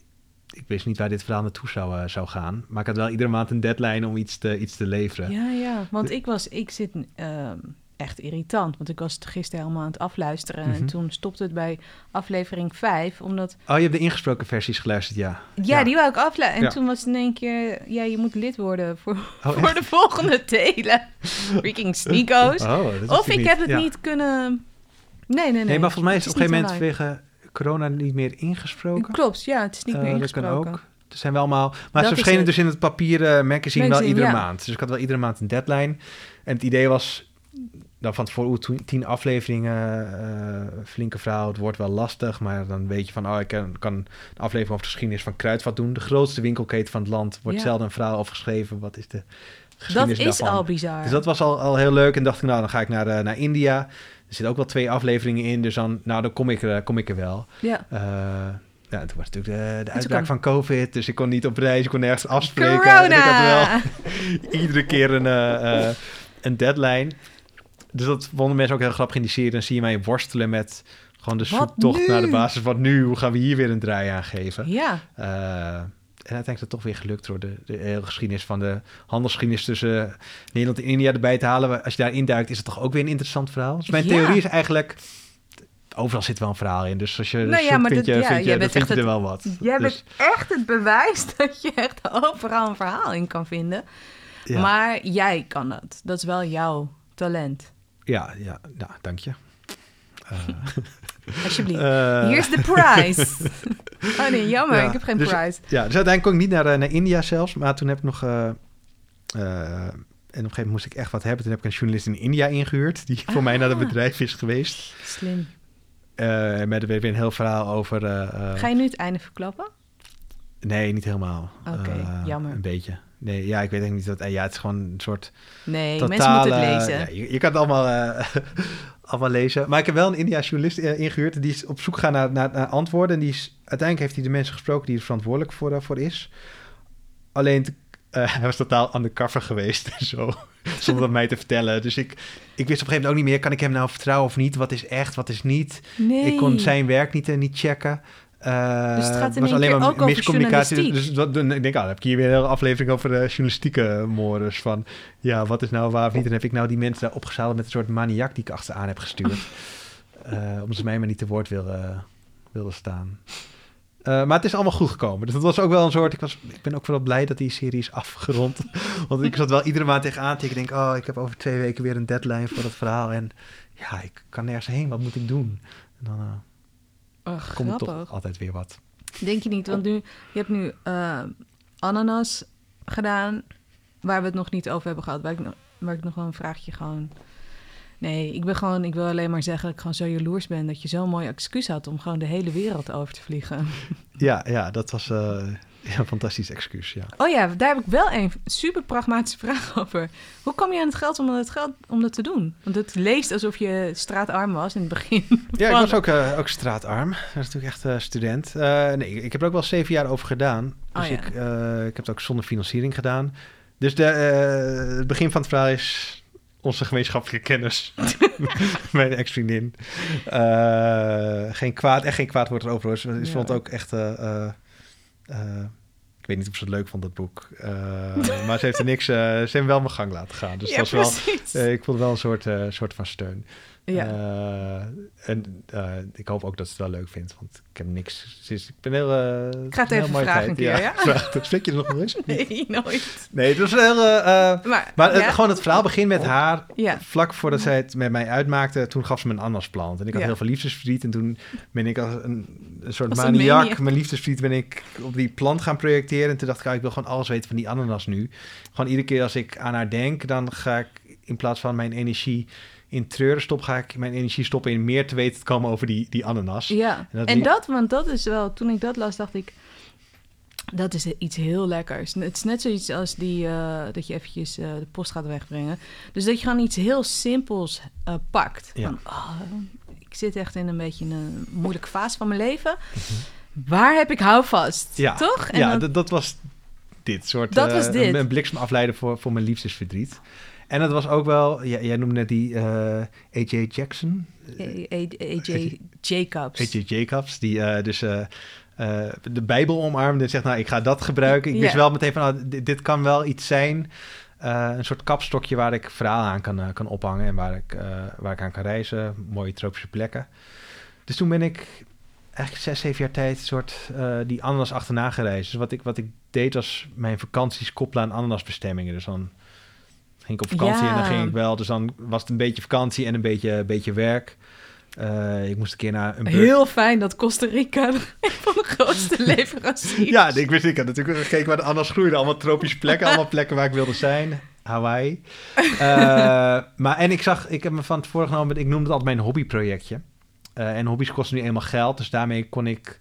ik wist niet waar dit verhaal naartoe zou, eh, zou gaan. Maar ik had wel iedere maand een deadline om iets te, iets te leveren. Ja, ja. Want ik was, ik zit ehm, echt irritant. Want ik was het gisteren helemaal aan het afluisteren. Mhm. En toen stopte het bij aflevering 5. Omdat, Oh, je hebt de ingesproken versies geluisterd, ja. ja, Ja. die wou ik afluisteren. En Ja. toen was het in één keer, ja, je moet lid worden voor, Oh, voor de volgende delen. Freaking sneako's. Oh, of ik heb het Ja. niet kunnen... Nee, nee, nee. Nee, maar volgens mij is het op een gegeven moment online. Corona niet meer ingesproken. Klopt, ja, het is niet Eh, meer dat kan ingesproken. ook. Er zijn wel allemaal... Maar Dat ze verschenen dus in het papieren magazine, wel iedere ja. maand. Dus ik had wel iedere maand een deadline. En het idee was dan van tevoren, tien- afleveringen, eh, flinke verhaal, het wordt wel lastig. Maar dan weet je van, oh, ik kan, kan een aflevering over de geschiedenis van Kruidvat doen. De grootste winkelketen van het land wordt Ja. zelden een verhaal over geschreven. Wat is de Dat is daarvan? al bizar. Dus dat was al, al heel leuk. En dacht ik, nou, dan ga ik naar, eh, naar India. Er zitten ook wel twee afleveringen in, dus dan, nou, dan kom ik er, kom ik er wel. Ja, Eh, Ja, toen was natuurlijk de, de toen uitbraak kwam- van COVID, dus ik kon niet op reis, ik kon nergens afspreken. En Corona! ik had wel iedere keer een, eh, eh, een deadline. Dus dat vonden mensen ook heel grappig in die serie. Dan zie je mij worstelen met gewoon de zoektocht naar de basis. Wat nu? Hoe gaan we hier weer een draai aan geven? Ja, Eh, en uiteindelijk is het toch weer gelukt door de, de hele geschiedenis van de handelsgeschiedenis tussen Nederland en India erbij te halen. Als je daarin duikt, is het toch ook weer een interessant verhaal. Dus mijn Ja. theorie is eigenlijk, overal zit wel een verhaal in. Dus als je Nou ja, maar vind dat- je, ja, vind je, bent vind je er wel wat. jij Dus, bent echt het bewijs dat je echt overal een verhaal in kan vinden. ja, Maar jij kan dat. Dat is wel jouw talent. ja, ja, nou, dank je. Eh, Alsjeblieft. eh, Hier is de prize. oh nee, jammer. Ja, ik heb geen dus- prize. Ja, dus uiteindelijk kon ik niet naar, eh, naar India zelfs. Maar toen heb ik nog... eh, en op een gegeven moment moest ik echt wat hebben. Toen heb ik een journalist in India ingehuurd... die voor mij naar het Ah. bedrijf is geweest. Slim. Eh met weer een heel verhaal over... Ga je nu het einde verklappen? Nee, niet helemaal. Oké, jammer. Een beetje. Nee, ja, ik weet eigenlijk niet wat... eh, ja, het is gewoon een soort Nee, totale... mensen moeten het lezen. ja, je, je kan het allemaal, allemaal lezen. Maar ik heb wel een India journalist eh, ingehuurd. Die is op zoek gaan naar, naar, naar antwoorden. En die is, uiteindelijk heeft hij de mensen gesproken die er verantwoordelijk voor, eh, voor is. Alleen, eh, hij was totaal undercover geweest en zo. Zonder dat mij te vertellen. Dus ik, ik wist op een gegeven moment ook niet meer... kan ik hem nou vertrouwen of niet? Wat is echt, wat is niet? nee. Ik kon zijn werk niet, eh, niet checken. Eh, Dus het gaat in was alleen keer maar ook over miscommunicatie. journalistiek. Dus dat, dan, ik denk, ah, dan heb ik hier weer een hele aflevering over de journalistieke mores. Van ja, wat is nou waar of niet? En heb ik nou die mensen daar opgezadeld met een soort maniak die ik achter aan heb gestuurd. Eh, omdat ze mij maar niet te woord wilden, wilden staan. Eh, maar het is allemaal goed gekomen. Dus dat was ook wel een soort. Ik, was, ik ben ook wel blij dat die serie is afgerond. Want ik zat wel iedere maand tegenaan te kijken. Ik denk, oh, ik heb over twee weken weer een deadline voor dat verhaal. En ja, ik kan nergens heen. Wat moet ik doen? En dan Oh, komt grappig. toch altijd weer wat. Denk je niet? Want nu, je hebt nu eh, ananas gedaan, waar we het nog niet over hebben gehad. Waar ik, nog- waar ik nog wel een vraagje gewoon... Nee, ik ben gewoon, ik wil alleen maar zeggen dat ik gewoon zo jaloers ben dat je zo'n mooi excuus had om gewoon de hele wereld over te vliegen. Ja, ja dat was eh, ja, fantastisch excuus. Ja. Oh ja, daar heb ik wel een super pragmatische vraag over. Hoe kwam je aan het geld om dat, geld, om dat te doen? Want het leest alsof je straatarm was in het begin. Ja, ik was ook, eh, ook straatarm. Dat is natuurlijk echt eh, student. Eh, nee, ik heb er ook wel zeven jaar over gedaan. Dus Oh ja. ik, ik heb het ook zonder financiering gedaan. Dus de, het begin van het verhaal is onze gemeenschappelijke kennis. Mijn ex-vriendin. Geen kwaad, echt geen kwaad woord erover. Ze Ja. vond het ook echt... weet niet of ze het leuk vond, dat boek. Eh, maar ze heeft er niks... eh, ze heeft wel mijn gang laten gaan. Dus ja, dat was wel... eh, ik voelde wel een soort, soort van steun. Ja. Eh, en eh, ik hoop ook dat ze het wel leuk vindt, want ik heb niks. ze is- ik ben heel. eh, Ik ga het even vragen tijd. een keer, ja? vraag. Spreek je er nog wel eens? Nee, nooit. Nee, het was heel. Maar, maar het- ja, gewoon het verhaal begint met haar. ja. Vlak voordat zij het met mij uitmaakte, toen gaf ze me een ananasplant. En ik had Ja. heel veel liefdesverdriet. En toen ben ik als een, een soort Als maniak, mijn liefdesverdriet, ben ik op die plant gaan projecteren. En toen dacht ik, ah, ik wil gewoon alles weten van die ananas nu. Gewoon iedere keer als ik aan haar denk, dan ga ik in plaats van mijn energie in treuren stop, ga ik mijn energie stoppen in meer te weten te komen over die, die ananas. Ja, En dat en liep- dat, want dat is wel, toen ik dat las, dacht ik, dat is iets heel lekkers. Het is net zoiets als die, eh, dat je eventjes eh, de post gaat wegbrengen. Dus dat je gewoon iets heel simpels eh, pakt. Ja. Van, oh, ik zit echt in een beetje een moeilijke fase van mijn leven. Waar heb ik houvast? Ja, Toch? En ja, dan- dat, was dit soort. Dat was dit. Een, een bliksemafleider voor, voor mijn liefdesverdriet. En dat was ook wel, jij, jij noemde net die eh, A.J. Jackson. AJ Jacobs. A.J. Jacobs, die eh, dus eh, de Bijbel omarmde en zegt, nou, ik ga dat gebruiken. Ik wist wel meteen van, nou, dit, dit kan wel iets zijn. Een soort kapstokje waar ik verhaal aan kan, kan ophangen en waar ik, waar ik aan kan reizen. Mooie tropische plekken. Dus toen ben ik eigenlijk zes, zeven jaar tijd een soort die ananas achterna gereisd. Dus wat ik, wat ik deed was mijn vakanties koppelen aan ananasbestemmingen. Dus dan ging ik op vakantie Ja. en dan ging ik wel. Dus dan was het een beetje vakantie en een beetje, beetje werk. Eh, ik moest een keer naar een Heel fijn dat Costa Rica een van de grootste leveranciers Ja, ik wist, ik had natuurlijk gekeken waar de ananas groeide. Allemaal tropische plekken, allemaal plekken waar ik wilde zijn. Hawaii. Eh, maar en ik zag, ik heb me van het voorgenomen, ik noemde het altijd mijn hobbyprojectje. Eh, en hobby's kosten nu eenmaal geld, dus daarmee kon ik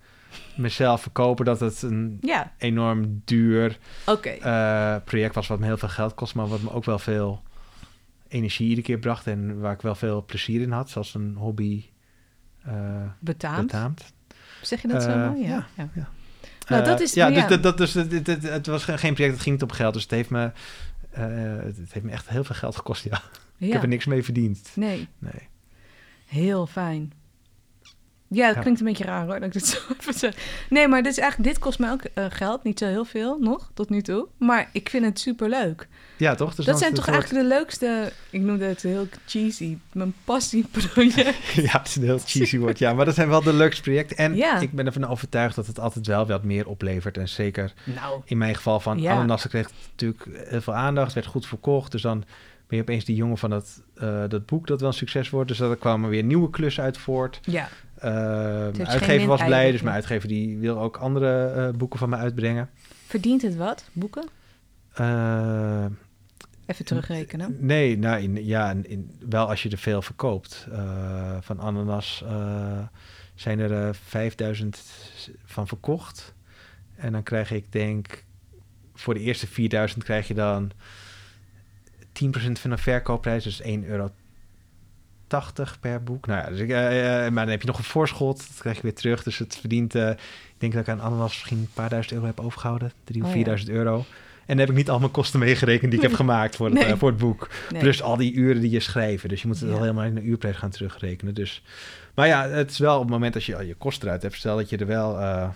mezelf verkopen dat het een Ja, enorm duur eh, project was wat me heel veel geld kost, maar wat me ook wel veel energie iedere keer bracht en waar ik wel veel plezier in had, zoals een hobby eh Betaamd. betaamt. Zeg je dat zo Eh, mooi? Ja. ja. Nou, Eh, dat is... ja, ja. dus, dat, dat, dus het, het, was geen project, het ging niet om geld. Dus het heeft me, eh, het heeft me echt heel veel geld gekost, ja. Ik heb er niks mee verdiend. Nee, Nee. heel fijn. Ja, dat Ja. klinkt een beetje raar hoor, dat ik dit zo even zeg. Nee, maar dit, is eigenlijk, dit kost mij ook eh, geld. Niet zo heel veel nog, tot nu toe. Maar ik vind het super leuk. Ja, toch? Dus dat dan- zijn toch eigenlijk de leukste... Ik noemde het heel cheesy. Mijn passieproject. Ja, het is een heel cheesy woord. Ja, maar dat zijn wel de leukste projecten. En Ja. ik ben ervan overtuigd dat het altijd wel wat meer oplevert. En zeker nou, in mijn geval van Ja. Ananas kreeg natuurlijk heel veel aandacht. werd goed verkocht. Dus dan ben je opeens die jongen van dat, eh, dat boek dat wel een succes wordt. Dus daar kwamen weer nieuwe klussen uit voort. ja. Mijn geen uitgever was blij. Dus mijn uitgever die wil ook andere eh, boeken van me uitbrengen. Verdient het wat, boeken? Eh, Even terugrekenen. Nee, nou, in, ja, in, in- wel als je er veel verkoopt. Eh, van ananas eh, zijn er eh 5000 van verkocht. En dan krijg ik denk, voor de eerste 4000 krijg je dan 10% van de verkoopprijs, dus 1,80 euro per boek. Nou ja, dus ik, eh, eh, maar dan heb je nog een voorschot, dat krijg je weer terug. Dus het verdient, eh, ik denk dat ik aan ananas misschien een paar duizend euro heb overgehouden. 3 of Oh ja. 4000 euro. En dan heb ik niet al mijn kosten meegerekend die ik heb gemaakt voor het, Nee. eh, voor het boek. Nee. Plus al die uren die je schrijven. Dus je moet het Ja. al helemaal in de uurprijs gaan terugrekenen. Dus, maar ja, het is wel op het moment als je al je kosten eruit hebt. Stel dat je er wel, eh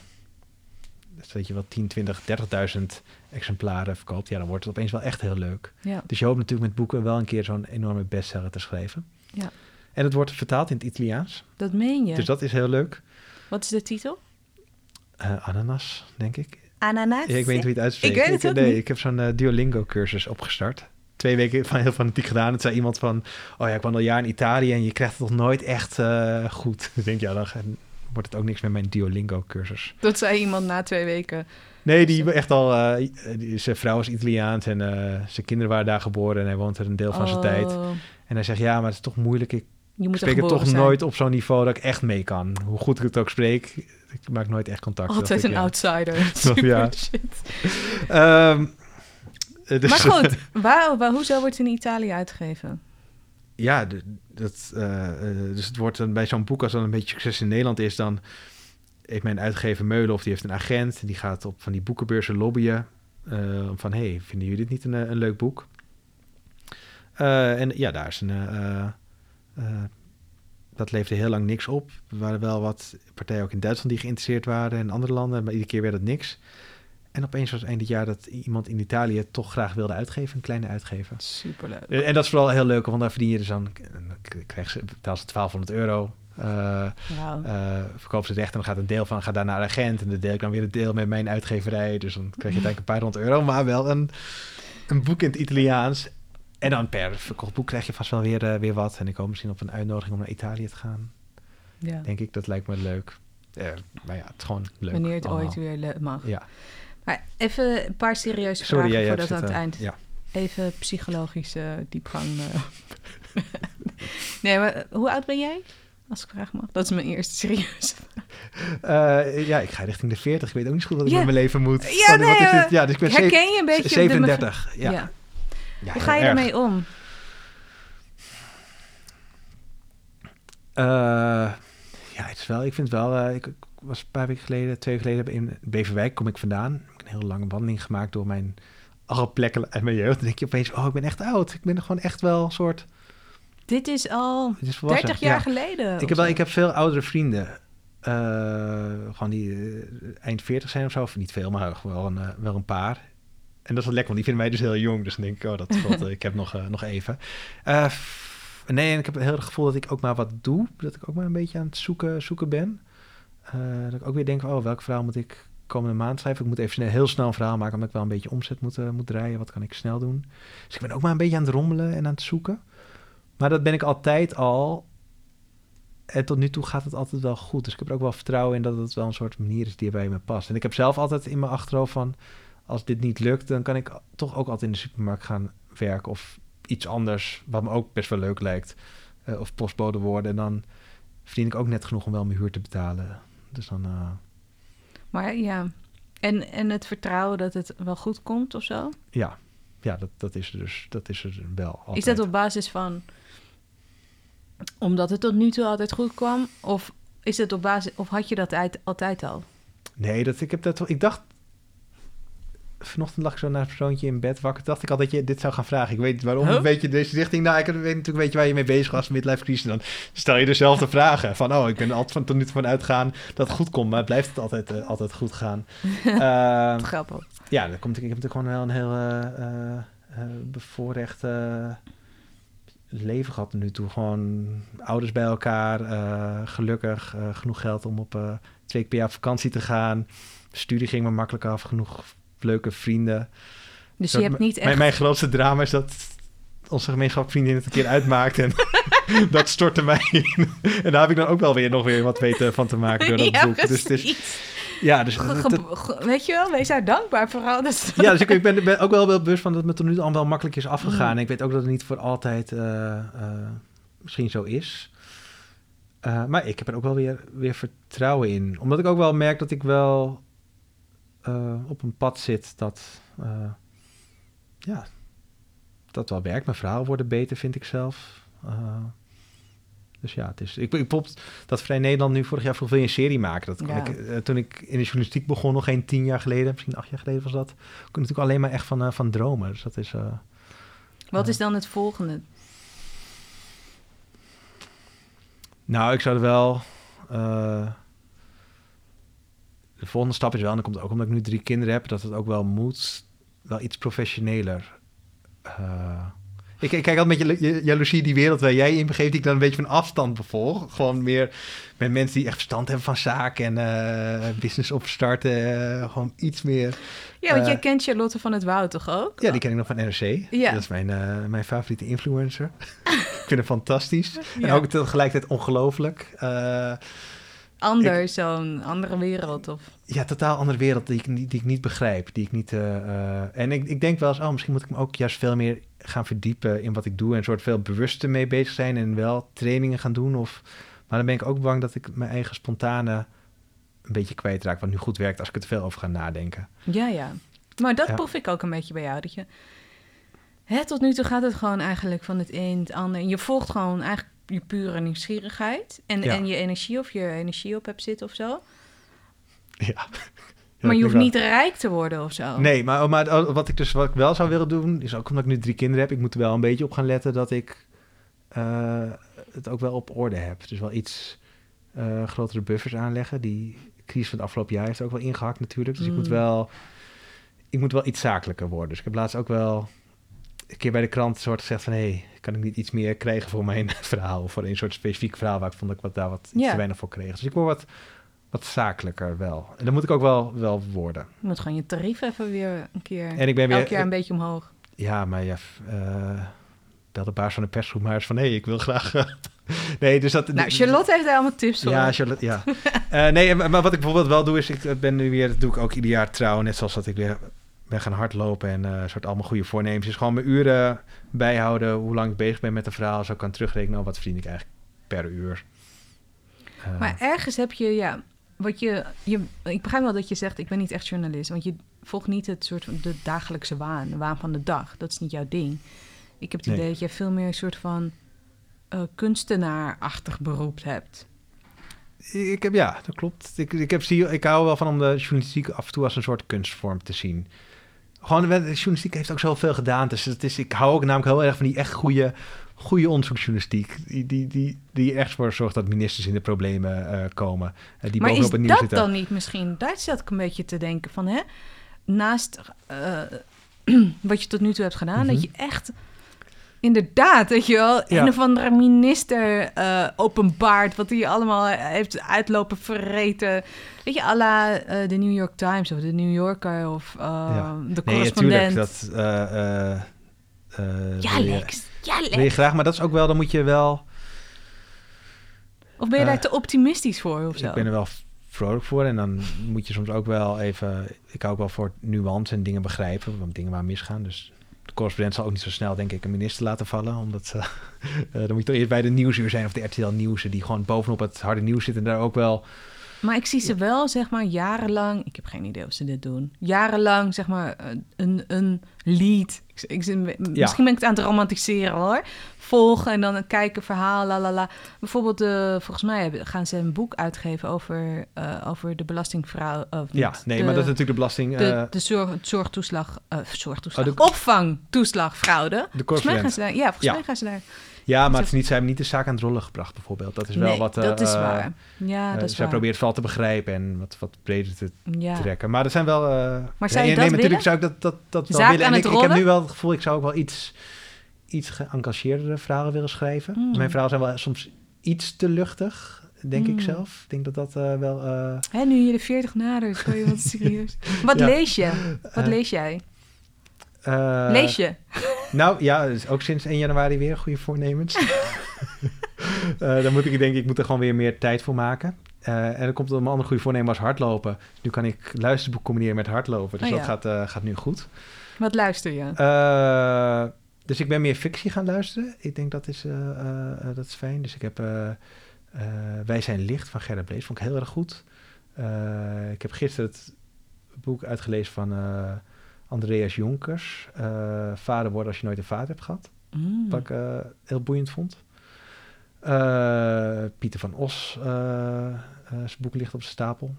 stel dat je wel 10, 20, 30.000 exemplaren verkoopt. Ja, dan wordt het opeens wel echt heel leuk. Ja. Dus je hoopt natuurlijk met boeken wel een keer zo'n enorme bestseller te schrijven. Ja. En het wordt vertaald in het Italiaans. Dat meen je. Dus dat is heel leuk. Wat is de titel? Eh, ananas, denk ik. Ananas. Ja, ik weet niet hoe je het uitspreekt. Ik weet het ook nee, niet. ik heb zo'n eh, Duolingo-cursus opgestart. Twee weken van heel fanatiek gedaan. Het zei iemand van, oh ja, ik woon al jaar in Italië en je krijgt het toch nooit echt eh, goed. Ik denk, ja, dan wordt het ook niks met mijn Duolingo-cursus. Dat zei iemand na twee weken. Nee, die echt al, eh, die- zijn vrouw is Italiaans en eh, zijn kinderen waren daar geboren en hij woont er een deel van zijn Oh, tijd. En hij zegt, ja, maar het is toch moeilijk. Ik Je moet er spreek het toch zijn. nooit op zo'n niveau dat ik echt mee kan. Hoe goed ik het ook spreek, ik maak nooit echt contact. Altijd ik, een ja. outsider. Super Ja. shit. Ehm, eh, dus- Maar goed, waar, waar, hoezo wordt het in Italië uitgegeven? Ja, dat, eh, dus het wordt dan bij zo'n boek, als dan een beetje succes in Nederland is, dan heeft mijn uitgever Meulen die heeft een agent en die gaat op van die boekenbeurzen lobbyen eh, van hey, vinden jullie dit niet een, een leuk boek? Eh, en ja, daar is een. Eh, dat leefde heel lang niks op. Er waren wel wat partijen ook in Duitsland die geïnteresseerd waren en andere landen, maar iedere keer werd het niks. En opeens was het eind dit jaar dat iemand in Italië toch graag wilde uitgeven, een kleine uitgever. Superleuk. Eh, En dat is vooral heel leuk, want daar verdien je dus dan, dan krijg ze, betaal ze 1200 euro. eh eh verkoop ze het recht en dan gaat een deel van gaat daar naar de agent. En dan deel ik dan weer het deel met mijn uitgeverij. Dus dan krijg je uiteindelijk een paar honderd euro, maar wel een, een boek in het Italiaans. En dan per verkocht boek krijg je vast wel weer, eh, weer wat. En ik hoop misschien op een uitnodiging om naar Italië te gaan. ja. Denk ik, dat lijkt me leuk. Eh, maar ja, het is gewoon leuk. Wanneer het allemaal. ooit weer mag. Ja, Maar even een paar serieuze sorry, vragen voordat we aan het zitten- eind... Ja. Even psychologische diepgang. eh. nee, maar eh, hoe oud ben jij? Als ik vragen mag. Dat is mijn eerste serieuze Eh, ja, ik ga richting de 40. Ik weet ook niet goed wat ik Ja. met mijn leven moet. Ja, Van, nee, wat is eh, dit? Ja, dus ik ben Herken je een beetje... de 37. mev- Ja. Ja. Ja, Hoe ga je heel ermee om? Eh, ja, het is wel, ik vind wel, eh, ik, ik was een paar weken geleden, twee weken geleden in Beverwijk, kom ik vandaan. Ik heb een hele lange wandeling gemaakt door mijn alle plekken uit mijn jeugd. Dan denk je opeens, oh, ik ben echt oud. Ik ben er gewoon echt wel een soort, Dit is al het is volwassen. 30 jaar Ja. geleden. Ik heb, wel, ik heb veel oudere vrienden. Eh, gewoon die eind 40 zijn of zo. Of niet veel, maar wel een, wel een paar. En dat is wel lekker, want die vinden mij dus heel jong. Dus dan denk ik, oh, dat valt, eh, ik heb nog, eh, nog even. Eh, nee, en ik heb heel het gevoel dat ik ook maar wat doe. Dat ik ook maar een beetje aan het zoeken, zoeken ben. Eh, dat ik ook weer denk, oh, welk verhaal moet ik komende maand schrijven? Ik moet even snel, heel snel een verhaal maken, omdat ik wel een beetje omzet moet, moet draaien. Wat kan ik snel doen? Dus ik ben ook maar een beetje aan het rommelen en aan het zoeken. Maar dat ben ik altijd al. En tot nu toe gaat het altijd wel goed. Dus ik heb er ook wel vertrouwen in dat het wel een soort manier is die bij me past. En ik heb zelf altijd in mijn achterhoofd van... als dit niet lukt, dan kan ik toch ook altijd in de supermarkt gaan werken... of iets anders, wat me ook best wel leuk lijkt. eh, of postbode worden. En dan verdien ik ook net genoeg om wel mijn huur te betalen. Dus dan... eh, Maar ja. En, en het vertrouwen dat het wel goed komt of zo? ja, ja dat, dat is er dus. Dat is er wel altijd. Is dat op basis van... Omdat het tot nu toe altijd goed kwam? Of is het op basis, of had je dat uit, altijd al? Nee, dat, ik, heb dat, ik dacht... Vanochtend lag ik zo naar het persoontje in bed wakker. dacht ik al dat je dit zou gaan vragen. Ik weet niet waarom. Huh? Een beetje deze richting. Nou, ik weet natuurlijk een beetje waar je mee bezig was. Midlife crisis. Dan stel je dezelfde vragen. Van, oh, ik ben altijd van tot nu toe van uitgaan dat het goed komt. Maar blijft het altijd, eh, altijd goed gaan. Ehm, Grappig. ja, dan komt, ik heb natuurlijk gewoon wel een heel eh, eh, eh, bevoorrecht leven gehad nu toe. Gewoon ouders bij elkaar, gelukkig, genoeg geld om op twee keer per jaar op vakantie te gaan. Studie ging me makkelijk af, genoeg leuke vrienden. Dus je hebt niet Mijn, echt... mijn grootste drama is dat onze gemeenschapsvriendin het een keer uitmaakt en dat stortte mij in. En daar heb ik dan ook wel weer nog weer wat weten van te maken door dat Ja, boek. Dus, het is, ja, dus, Ge- het- ge- ge- weet je wel, wees daar dankbaar voor. Dat ja, dus ik, ik ben, ben ook wel wel bewust van dat het me tot nu toe al wel makkelijk is afgegaan. Mm. En ik weet ook dat het niet voor altijd eh, eh, misschien zo is. Eh, maar ik heb er ook wel weer, weer vertrouwen in. Omdat ik ook wel merk dat ik wel eh, op een pad zit dat... eh, ja, dat wel werkt. Mijn verhaal worden beter, vind ik zelf. Eh, dus ja, het is... Ik, ik bijvoorbeeld dat Vrij Nederland nu vorig jaar vroeg, wil je een serie maken? Dat Ja. ik, toen ik in de journalistiek begon, nog geen tien jaar geleden, misschien acht jaar geleden was dat, kon ik natuurlijk alleen maar echt van, van dromen. Dus dat is... Wat is dan het volgende? Nou, ik zou er wel. De volgende stap is wel, en dat komt ook omdat ik nu drie kinderen heb, dat het ook wel moet, wel iets professioneler. Eh, ik, ik kijk altijd met je, je jaloezie die wereld waar jij in begeeft, die ik dan een beetje van afstand bevolg. Gewoon meer met mensen die echt verstand hebben van zaken en eh, business opstarten. eh, gewoon iets meer. Ja, want jij kent Charlotte van het Woud toch ook? Ja, die ken ik nog van NRC. Ja. Dat is mijn, mijn favoriete influencer. ik vind hem fantastisch. En ook tegelijkertijd ongelooflijk. Anders, zo'n andere wereld. Of... ja, totaal andere wereld die ik, niet- die ik niet begrijp. Die ik niet, eh, eh, en ik, ik denk wel eens, oh, misschien moet ik me ook juist veel meer gaan verdiepen in wat ik doe. En een soort veel bewuster mee bezig zijn en wel trainingen gaan doen. Of, maar dan ben ik ook bang dat ik mijn eigen spontane een beetje kwijtraak. Wat nu goed werkt als ik er te veel over ga nadenken. Ja, ja. Maar dat Ja. proef ik ook een beetje bij jou. Dat je... Hè, tot nu toe gaat het gewoon eigenlijk van het een het ander. En je volgt gewoon eigenlijk je pure nieuwsgierigheid. En, Ja. en je energie of je energie op hebt zitten of zo. Ja. maar je hoeft niet rijk te worden of zo. Nee, maar, maar wat ik dus wat ik wel zou willen doen, is ook omdat ik nu drie kinderen heb, ik moet er wel een beetje op gaan letten dat ik eh, het ook wel op orde heb. Dus wel iets eh, grotere buffers aanleggen. Die crisis van het afgelopen jaar heeft ook wel ingehakt natuurlijk. Dus ik moet Mm. wel, ik moet wel iets zakelijker worden. Dus ik heb laatst ook wel een keer bij de krant soort gezegd van, hé, hey, kan ik niet iets meer krijgen voor mijn verhaal? Voor een soort specifiek verhaal waar ik vond dat ik wat, daar wat iets Ja. te weinig voor kreeg. Dus ik word wat, wat zakelijker wel. En dat moet ik ook wel, wel worden. Je moet gewoon je tarief even weer een keer... En ik ben weer, elk jaar een beetje omhoog. Ja, maar ja, eh bel de baas van de persgroep maar eens van... hé, hey, ik wil graag... eh, nee, dus dat... Nou, Charlotte heeft daar allemaal tips voor. Ja, Charlotte, ja. Eh, nee, maar, maar wat ik bijvoorbeeld wel doe is... ik ben nu weer... dat doe ik ook ieder jaar trouw... net zoals dat ik weer ben gaan hardlopen... en eh soort allemaal goede voornemens. is gewoon mijn uren bijhouden... hoe lang ik bezig ben met een verhaal... zo kan terugrekenen... oh, wat verdien ik eigenlijk per uur. Eh, Maar ergens heb je, ja, wat je, je, ik begrijp wel dat je zegt, ik ben niet echt journalist, want je volgt niet het soort van de dagelijkse waan, de waan van de dag. Dat is niet jouw ding. Ik heb het Nee. idee dat je veel meer een soort van eh, kunstenaarachtig beroep hebt. Ik heb, ja, dat klopt. Ik, ik, heb, zie, ik hou wel van om de journalistiek af en toe als een soort kunstvorm te zien. Gewoon, de journalistiek heeft ook zoveel gedaan. Dus het is, ik hou ook namelijk heel erg van die echt goede, goede onderzoeksjournalistiek. Die, die, die, die echt voor zorgt dat ministers in de problemen eh, komen. Eh, die maar is dat zitten. dan niet misschien, daar zat ik een beetje te denken van, hè, naast eh, wat je tot nu toe hebt gedaan, Mhm. dat je echt... Inderdaad, dat je wel Ja. een of andere minister eh, openbaart... wat hij allemaal heeft uitlopen verreten. Weet je, à la eh, de New York Times of de New Yorker of eh, Ja. de Nee, correspondent. natuurlijk. Dat, ja, Lex. Ja, wil je Lex. graag, maar dat is ook wel, dan moet je wel... Of ben je daar te optimistisch voor of zo? Ik ben er wel vrolijk voor. En dan moet je soms ook wel even... Ik hou ook wel voor nuance en dingen begrijpen. Want dingen waar misgaan. Dus de correspondent zal ook niet zo snel, denk ik, een minister laten vallen. Omdat eh, dan moet je toch eerst bij de Nieuwsuur zijn of de RTL Nieuws... die gewoon bovenop het harde nieuws zitten... en daar ook wel Maar ik zie ze wel, zeg maar, jarenlang... Ik heb geen idee of ze dit doen. Jarenlang, zeg maar, eh, een, een lied. Ik, ik, misschien ben ik het aan het romantiseren, hoor. Volgen en dan kijken, verhaal, la la la. Bijvoorbeeld, eh, volgens mij gaan ze een boek uitgeven over, eh, over de belastingvrouw. Of Ja, niet, nee, de- maar dat is natuurlijk de belasting... de, eh, de zorg, zorgtoeslag, eh zorgtoeslag, Oh, de- opvangtoeslagfraude. de Volgens mij gaan ze daar, ja, volgens Ja. mij gaan ze daar. Ja, maar het is niet, zij hebben niet de zaak aan het rollen gebracht, bijvoorbeeld. Dat is wel nee, wat... eh, dat is eh, waar. Ja, eh, dat is zij waar. probeert het vooral te begrijpen en wat, wat breder te ja. trekken. Maar er zijn wel... eh, Maar zou je nee, dat natuurlijk zou ik dat, dat, dat wel Zaak willen. aan En het ik, ik heb nu wel het gevoel, ik zou ook wel iets, iets geëngageerdere verhalen willen schrijven. Mm. Mijn verhalen zijn wel soms iets te luchtig, denk ik Mm. zelf. Ik denk dat dat wel... Hè, nu je de 40 nadert, kan je wat serieus. Wat Ja. lees je? Wat lees jij? Eh, lees je? Nou ja, dus ook sinds 1 januari weer goede voornemens. Eh dan moet ik denk ik moet er gewoon weer meer tijd voor maken. Eh, en dan komt er een andere goede voornemen als hardlopen. Nu kan ik luisterboek combineren met hardlopen. Dus Oh, dat gaat, gaat nu goed. Wat luister je? Dus ik ben meer fictie gaan luisteren. Ik denk dat is, dat is fijn. Dus ik heb Wij zijn licht van Gerrit Blees. Vond ik heel erg goed. Ik heb gisteren het boek uitgelezen van Andreas Jonkers. eh, vader worden als je nooit een vader hebt gehad. Mm. Wat ik eh, heel boeiend vond. Eh, Pieter van Os, zijn boek ligt op zijn stapel.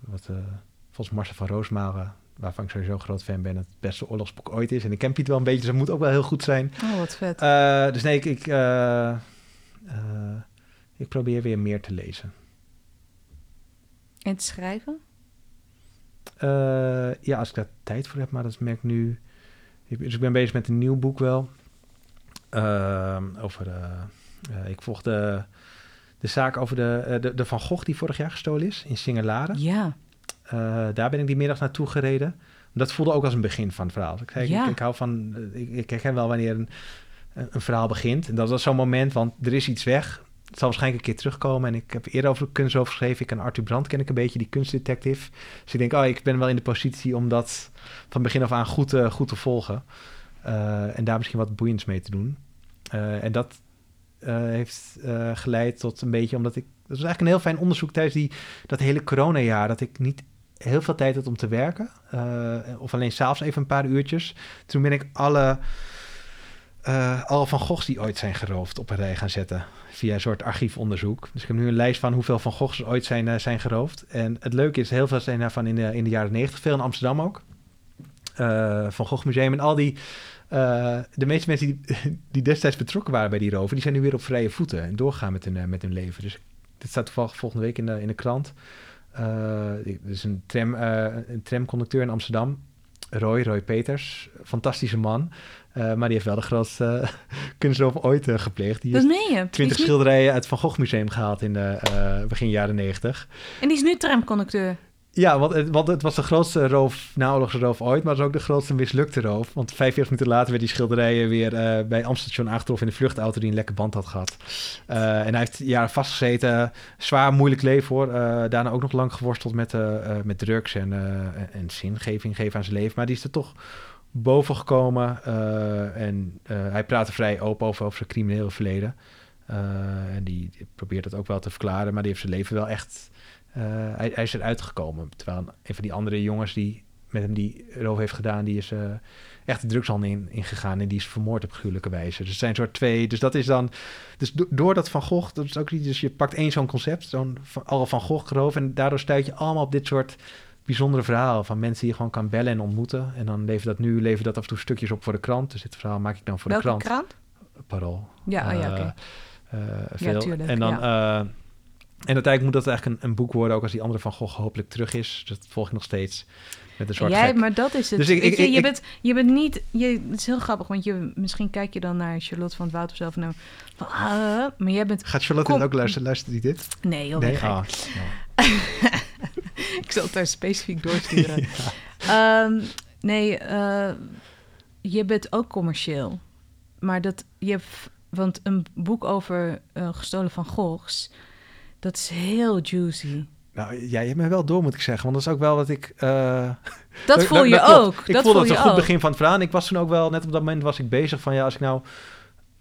Wat volgens Marcel van Roosmalen, waarvan ik sowieso een groot fan ben, het beste oorlogsboek ooit is. En ik ken Pieter wel een beetje, dus moet ook wel heel goed zijn. Oh, wat vet. Dus nee, ik, ik, ik probeer weer meer te lezen. en te schrijven? Eh, ja, als ik daar tijd voor heb, maar dat merk ik nu. Dus ik ben bezig met een nieuw boek wel. Ehm, over. eh, eh, ik volg de, de zaak over de, de, de Van Gogh die vorig jaar gestolen is in Singelaren. Ja. Daar ben ik die middag naartoe gereden. Dat voelde ook als een begin van het verhaal. Ik, zei, Ja. ik, ik hou van. Ik, ik herken wel wanneer een, een verhaal begint. En dat was zo'n moment, want er is iets weg. Het zal waarschijnlijk een keer terugkomen. En ik heb eerder over kunst over geschreven. Ik ken Arthur Brandt, ken ik een beetje, die kunstdetective. Dus ik denk, oh, ik ben wel in de positie om dat van begin af aan goed, eh, goed te volgen. Eh, en daar misschien wat boeiends mee te doen. Eh, en dat heeft geleid tot een beetje, omdat ik... Dat was eigenlijk een heel fijn onderzoek tijdens die, dat hele coronajaar. Dat ik niet heel veel tijd had om te werken. of alleen s'avonds even een paar uurtjes. Toen ben ik alle, eh, alle Van Goghs die ooit zijn geroofd op een rij gaan zetten. Via een soort archiefonderzoek. Dus ik heb nu een lijst van hoeveel Van Goghs ooit zijn, eh, zijn geroofd. En het leuke is, heel veel zijn daarvan in de, in de jaren 90. Veel in Amsterdam ook. Eh, van Gogh Museum en al die... de meeste mensen die, die destijds betrokken waren bij die roven... die zijn nu weer op vrije voeten en doorgaan met hun, met hun leven. Dus dit staat toevallig volgende week in de, in de krant. Er is een, tram, een tramconducteur in Amsterdam. Roy, Roy Peters. Fantastische man. Eh, maar die heeft wel de grootste eh, kunstroof ooit eh, gepleegd. Die Dat meen je. Die 20 is nu- schilderijen uit het Van Gogh Museum gehaald in de begin jaren 90. En die is nu tramconducteur. Ja, want het, want het was de grootste roof, naoorlogse roof ooit, maar het was ook de grootste mislukte roof. Want 45 minuten later werd die schilderijen weer eh, bij Amsterdam aangetroffen in de vluchtauto die een lekke band had gehad. Eh, en hij heeft jaren vastgezeten, zwaar moeilijk leven hoor. Eh, daarna ook nog lang geworsteld met, met drugs en, en- zingeving geven aan zijn leven. Maar die is er toch boven gekomen en hij praatte vrij open over, over zijn criminele verleden. En die, probeert het ook wel te verklaren, maar die heeft zijn leven wel echt hij, hij is eruit gekomen. Terwijl een van die andere jongens die met hem die roof heeft gedaan, die is eh, echt de drugshandel in, ingegaan en die is vermoord op gruwelijke wijze. Dus het zijn soort twee. Dus dat is dan. Dus do- door dat Van Gogh, dat is ook niet. Dus je pakt één zo'n concept, zo'n al Van Gogh roof, en daardoor stuit je allemaal op dit soort bijzondere verhalen van mensen die je gewoon kan bellen en ontmoeten. En dan leven dat nu, leven dat af en toe stukjes op voor de krant. Dus dit verhaal maak ik dan voor Welke de krant. krant? Parool. Ja, oh ja, oké. Eh, eh, veel. tuurlijk, En dan... eh, en uiteindelijk moet dat eigenlijk een, een boek worden, ook als die andere van Gogh hopelijk terug is. Dus dat volg ik nog steeds met een soort Jij, gek. maar dat is het. Dus ik- je, je, ik- bent, je bent niet... Je, het is heel grappig, want je, misschien kijk je dan naar Charlotte van het Woud of. Van, nou, van, ah, maar jij bent... Gaat Charlotte Kom- ook luisteren? Luistert die dit? Nee, joh, nee? nou. Ik zal het daar specifiek doorsturen. Ehm, nee, eh, je bent ook commercieel. Maar dat je... Want een boek over eh, gestolen van Goghs... Dat is heel juicy. Nou, ja, je hebt me wel door, moet ik zeggen. Want dat is ook wel wat ik... eh, Dat dat- voel je klopt. ook. Ik dat voelde voel het een goed ook. begin van het verhaal. En ik was toen ook wel, net op dat moment was ik bezig van... ja, als ik nou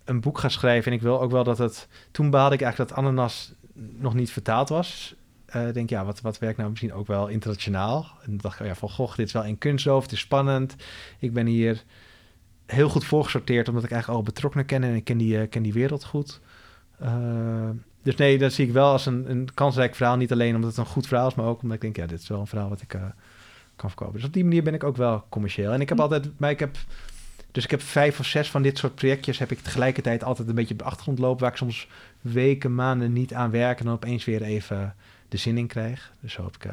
een boek ga schrijven... en ik wil ook wel dat het... Toen behaalde ik eigenlijk dat Ananas nog niet vertaald was. Eh, denk, ja, wat, wat werkt nou misschien ook wel internationaal? En dan dacht ik, oh ja, van Gogh, dit is wel in kunsthoofd, het is spannend. Ik ben hier heel goed voorgesorteerd, omdat ik eigenlijk al betrokkenen ken en ik ken die, eh, ken die wereld goed. Dus nee, dat zie ik wel als een, een kansrijk verhaal. Niet alleen omdat het een goed verhaal is, maar ook omdat ik denk, ja, dit is wel een verhaal wat ik eh, kan verkopen. Dus op die manier ben ik ook wel commercieel. En ik heb altijd, maar ik heb, dus ik heb vijf of zes van dit soort projectjes, heb ik tegelijkertijd altijd een beetje op de achtergrond lopen, waar ik soms weken, maanden niet aan werk en dan opeens weer even de zin in krijg. Dus zo heb ik, uh,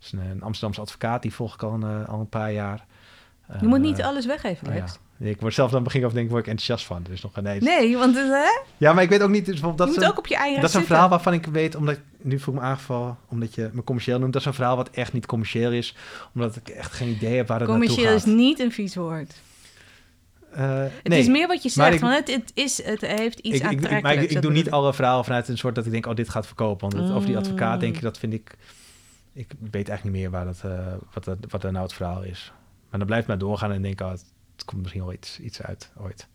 is een, Amsterdamse advocaat, die volg ik al een, al een paar jaar. Je moet niet alles weggeven, oh ja. Ik word zelf dan begin af denk ik word ik enthousiast van. Dus nog ineens. Nee, want hè? Ja, maar ik weet ook niet. Dus dat je is moet een- ook op je eigen dat is een verhaal waarvan ik weet, omdat nu voel ik me aangevallen, omdat je me commercieel noemt. Dat is een verhaal wat echt niet commercieel is, omdat ik echt geen idee heb waar het Commercieel naartoe is gaat. niet een vies woord. Eh, Het nee, is meer wat je zegt, ik- want het, het, is, het heeft iets ik, aantrekkelijks. maar ik, ik doe niet alle verhalen vanuit een soort dat ik denk, oh, dit gaat verkopen. Want over die advocaat Mm. denk ik, dat vind ik, ik weet eigenlijk niet meer waar dat, eh, wat, dat, wat er nou het verhaal is. Maar dan blijft maar doorgaan en denk ik, oh, het, het komt misschien wel iets, iets uit ooit.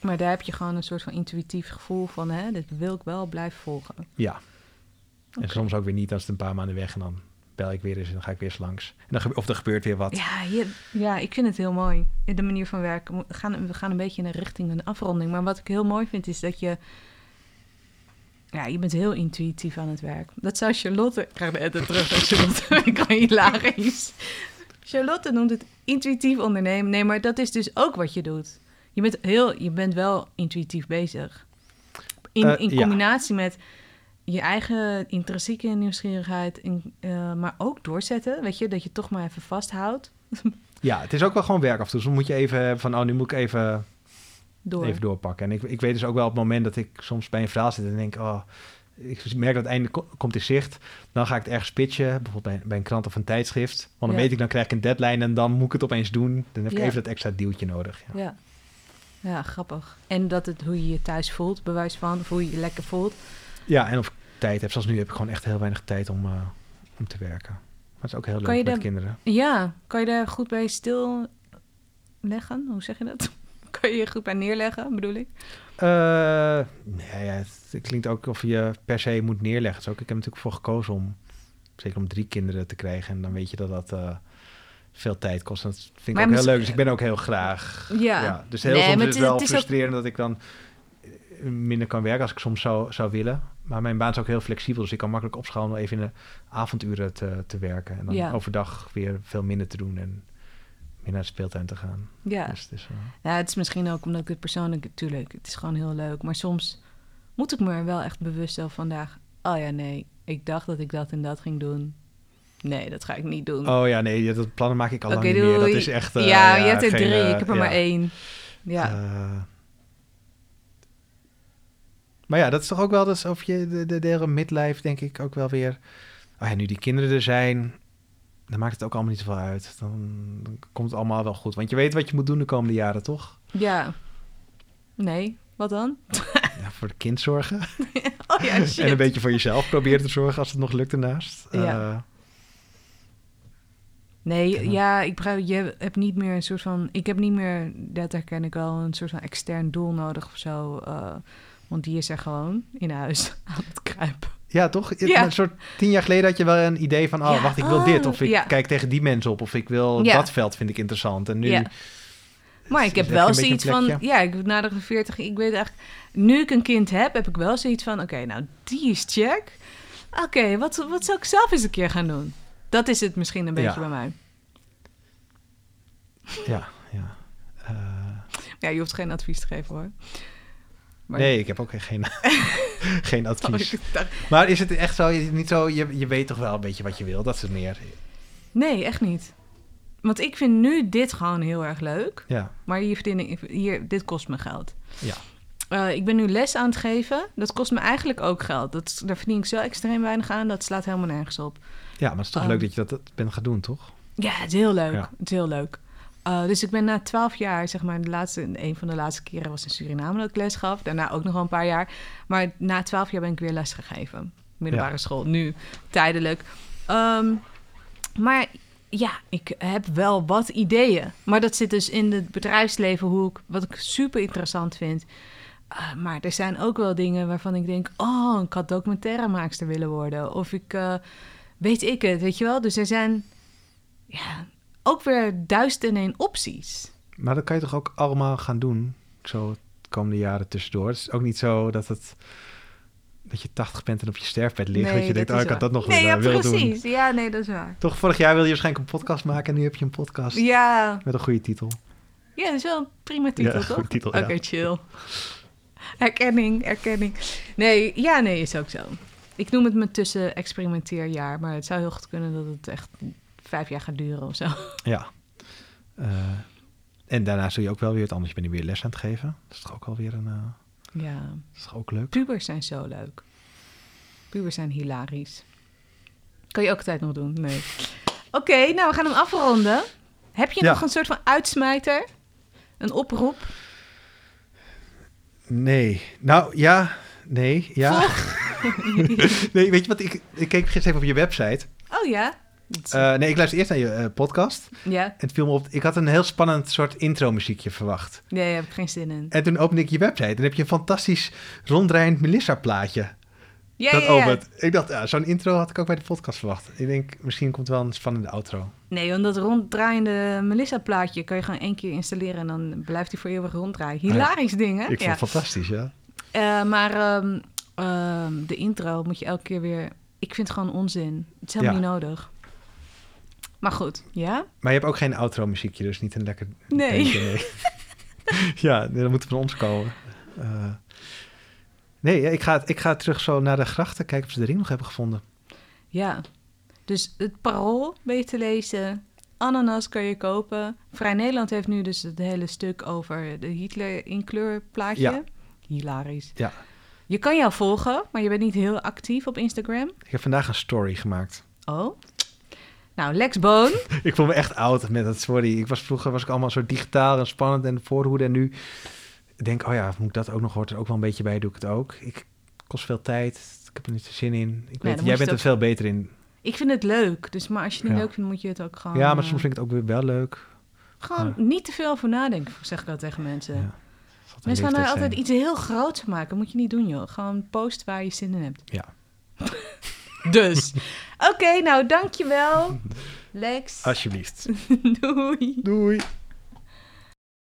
Maar daar heb je gewoon een soort van intuïtief gevoel van, hè, dit wil ik wel blijven volgen. Ja. En soms ook weer niet, als het een paar maanden weg en dan bel ik weer eens en dan ga ik weer eens langs. En dan, of er gebeurt weer wat. Ja, je, ja, ik vind het heel mooi. De manier van werken. We gaan, we gaan een beetje in de richting een afronding. Maar wat ik heel mooi vind is dat je... Ja, je bent heel intuïtief aan het werk. Dat zou Charlotte... Ik ga er even terug Charlotte. ik kan hilarisch. Charlotte noemt het intuïtief ondernemen. Nee, maar dat is dus ook wat je doet. Je bent, heel, je bent wel intuïtief bezig. In, Eh, in combinatie met je eigen intrinsieke nieuwsgierigheid, in, eh, maar ook doorzetten. Weet je, dat je toch maar even vasthoudt. Ja, het is ook wel gewoon werk af en toe. Soms moet je even van, oh, nu moet ik even, Door. even doorpakken. En ik, ik weet dus ook wel op het moment dat ik soms bij een verhaal zit en denk, oh, ik merk dat het einde ko- komt in zicht. Dan ga ik het ergens pitchen, bijvoorbeeld bij, bij een krant of een tijdschrift. Want dan Ja. weet ik, dan krijg ik een deadline en dan moet ik het opeens doen. Dan heb ik Ja. even dat extra duwtje nodig. Ja. Ja. ja, grappig. En dat het hoe je je thuis voelt, bewijs van, of hoe je je lekker voelt. ja, en of ik tijd heb. Zoals nu heb ik gewoon echt heel weinig tijd om, eh, om te werken. Maar het is ook heel leuk Kan je met kinderen. Ja, kan je daar goed bij stil leggen? Hoe zeg je dat? Kan je je goed bij neerleggen, bedoel ik? Eh, nee, ja, het, klinkt ook of je per se moet neerleggen. Zo, ik heb er natuurlijk voor gekozen om, zeker om drie kinderen te krijgen. En dan weet je dat dat eh, veel tijd kost. En dat vind ik Maar ook heel leuk. Dus ik ben ook heel graag. Ja. dus heel Nee, soms is het is- wel ook- frustrerend dat ik dan eh, minder kan werken als ik soms zou, zou willen. Maar mijn baan is ook heel flexibel. Dus ik kan makkelijk opschalen om even in de avonduren te, te werken. En dan Ja. overdag weer veel minder te doen en meer naar de speeltuin te gaan. Ja. Dus het is, ja, het is misschien ook omdat ik het persoonlijk... Tuurlijk, het is gewoon heel leuk. Maar soms moet ik me er wel echt bewust van vandaag... Oh ja, nee, ik dacht dat ik dat en dat ging doen. Nee, dat ga ik niet doen. Oh ja, nee, dat plannen maak ik al lang niet meer. Dat is echt... eh, ja, je hebt er geen, drie, eh, ik heb er ja. maar één. Ja. Eh, maar ja, dat is toch ook wel dus of je de, de, de midlife, denk ik, ook wel weer. Oh ja, nu die kinderen er zijn, dan maakt het ook allemaal niet zoveel uit. Dan, dan komt het allemaal wel goed. Want je weet wat je moet doen de komende jaren, toch? ja. Nee, wat dan? Ja, voor de kind zorgen. Oh ja, shit. en een beetje voor jezelf proberen te zorgen als het nog lukt ernaast. Ja. Eh, Nee, ja, ik begrijp, je hebt niet meer een soort van... Ik heb niet meer, dat herken ik wel, een soort van extern doel nodig of zo. eh, want die is er gewoon in huis aan het kruipen. Ja, toch? Ja. Een soort tien jaar geleden had je wel een idee van, oh, Ja, wacht, ik wil oh, dit. Of ik ja. kijk tegen die mensen op. Of ik wil dat veld vind ik interessant. En nu... Ja. Maar ik heb wel zoiets van... Ja, ik na de 40, ik weet eigenlijk... Nu ik een kind heb, heb ik wel zoiets van... Oké, nou, die is check. Oké, wat, wat zou ik zelf eens een keer gaan doen? Dat is het misschien een beetje bij mij. Ja, ja. Ja, je hoeft geen advies te geven, hoor. Maar- Nee, ik heb ook geen, geen Oh, advies. dacht- Maar is het echt zo, is het niet zo, je, je weet toch wel een beetje wat je wil, dat is het meer. Nee, echt niet. Want ik vind nu dit gewoon heel erg leuk. Ja, Maar hier verdien ik, hier, dit kost me geld. ja. Eh, ik ben nu les aan het geven. Dat kost me eigenlijk ook geld. Dat, daar verdien ik zo extreem weinig aan. Dat slaat helemaal nergens op. ja maar het is toch Ehm. leuk dat je dat, dat bent gaan doen, toch? Ja, het is heel leuk. Ja. Het is heel leuk. Eh, dus ik ben na twaalf jaar, zeg maar, de laatste, een van de laatste keren was in Suriname dat ik les gaf. Daarna ook nog wel een paar jaar. Maar na twaalf jaar ben ik weer les gegeven. Middelbare Ja. school, nu tijdelijk. Ehm, maar ja, ik heb wel wat ideeën. Maar dat zit dus in het bedrijfsleven, hoe ik, wat ik super interessant vind. Ah, maar er zijn ook wel dingen waarvan ik denk... oh, ik had documentairemaakster willen worden. Of ik, eh, weet ik het, weet je wel? Dus er zijn ja, ook weer duizend en één opties. Maar dat kan je toch ook allemaal gaan doen, zo de komende jaren tussendoor. Het is ook niet zo dat het... Dat je 80 bent en op je sterfbed ligt. dat je denkt, oh, ik had dat nog nee, willen, ja, willen doen. precies. Ja, nee, dat is waar. Toch, vorig jaar wilde je waarschijnlijk een podcast maken en nu heb je een podcast Ja, met een goede titel. ja, dat is wel een prima titel, Ja, toch? goede titel, Oké, ja. chill. Erkenning, erkenning. Nee, ja, nee, is ook zo. Ik noem het mijn tussen-experimenteerjaar, maar het zou heel goed kunnen dat het echt vijf jaar gaat duren of zo. Ja. Eh, en daarna zul je ook wel weer het anders. Je bent nu weer les aan het geven. Dat is toch ook wel weer een... eh, Ja, dat is toch ook leuk? pubers zijn zo leuk. Pubers zijn hilarisch. Kan je ook altijd nog doen? Nee. Oké, nou, we gaan hem afronden. Heb je Ja. nog een soort van uitsmijter? Een oproep? Nee. Nou, ja. Nee. Ja. nee, weet je wat? Ik, ik keek gisteren even op je website. Oh ja? Eh, nee, ik luister eerst naar je eh, podcast. ja, En het viel me op. Ik had een heel spannend soort intro-muziekje verwacht. nee, daar heb ik geen zin in. En toen opende ik je website. En dan heb je een fantastisch ronddraaiend Melissa-plaatje. Ja, dat ja, ja. Ik dacht, ja, zo'n intro had ik ook bij de podcast verwacht. Ik denk, misschien komt wel een spannende outro. Nee, want dat ronddraaiende Melissa-plaatje kan je gewoon één keer installeren en dan blijft hij voor eeuwig ronddraaien. Hilarisch ding, hè? Ik vond het fantastisch, ja. Eh, maar ehm, ehm, de intro moet je elke keer weer... Ik vind het gewoon onzin. Het is helemaal Ja. niet nodig. Maar goed, ja? Maar je hebt ook geen outro-muziekje, dus niet een lekker... Nee. ja, dat moet van ons komen. Eh, nee, ik ga, ik ga terug zo naar de grachten, kijken of ze de ring nog hebben gevonden. Ja. Dus het parool ben je te lezen. Ananas kan je kopen. Vrij Nederland heeft nu dus het hele stuk over de Hitler in kleur plaatje. Ja. Hilarisch. Ja. Je kan jou volgen, maar je bent niet heel actief op Instagram. Ik heb vandaag een story gemaakt. Oh. Nou, Lex Boon. Ik voel me echt oud met dat sorry. Ik was vroeger was ik allemaal zo digitaal en spannend en voorhoede. En nu denk ik, oh ja, moet ik dat ook nog hoort er ook wel een beetje bij, doe ik het ook. Ik kost veel tijd. Ik heb er niet zin in. Ik weet, jij bent er veel beter in. Ik vind het leuk. Dus, maar als je het niet Ja. leuk vindt, moet je het ook gewoon... ja, maar eh, soms vind ik het ook weer wel leuk. Gewoon Ja. niet te veel over nadenken, zeg ik al tegen mensen. Mensen gaan er altijd iets heel groots maken. moet je niet doen, joh. Gewoon post waar je zin in hebt. Ja. Dus. Oké, nou dankjewel. Lex. Alsjeblieft. Doei. Doei.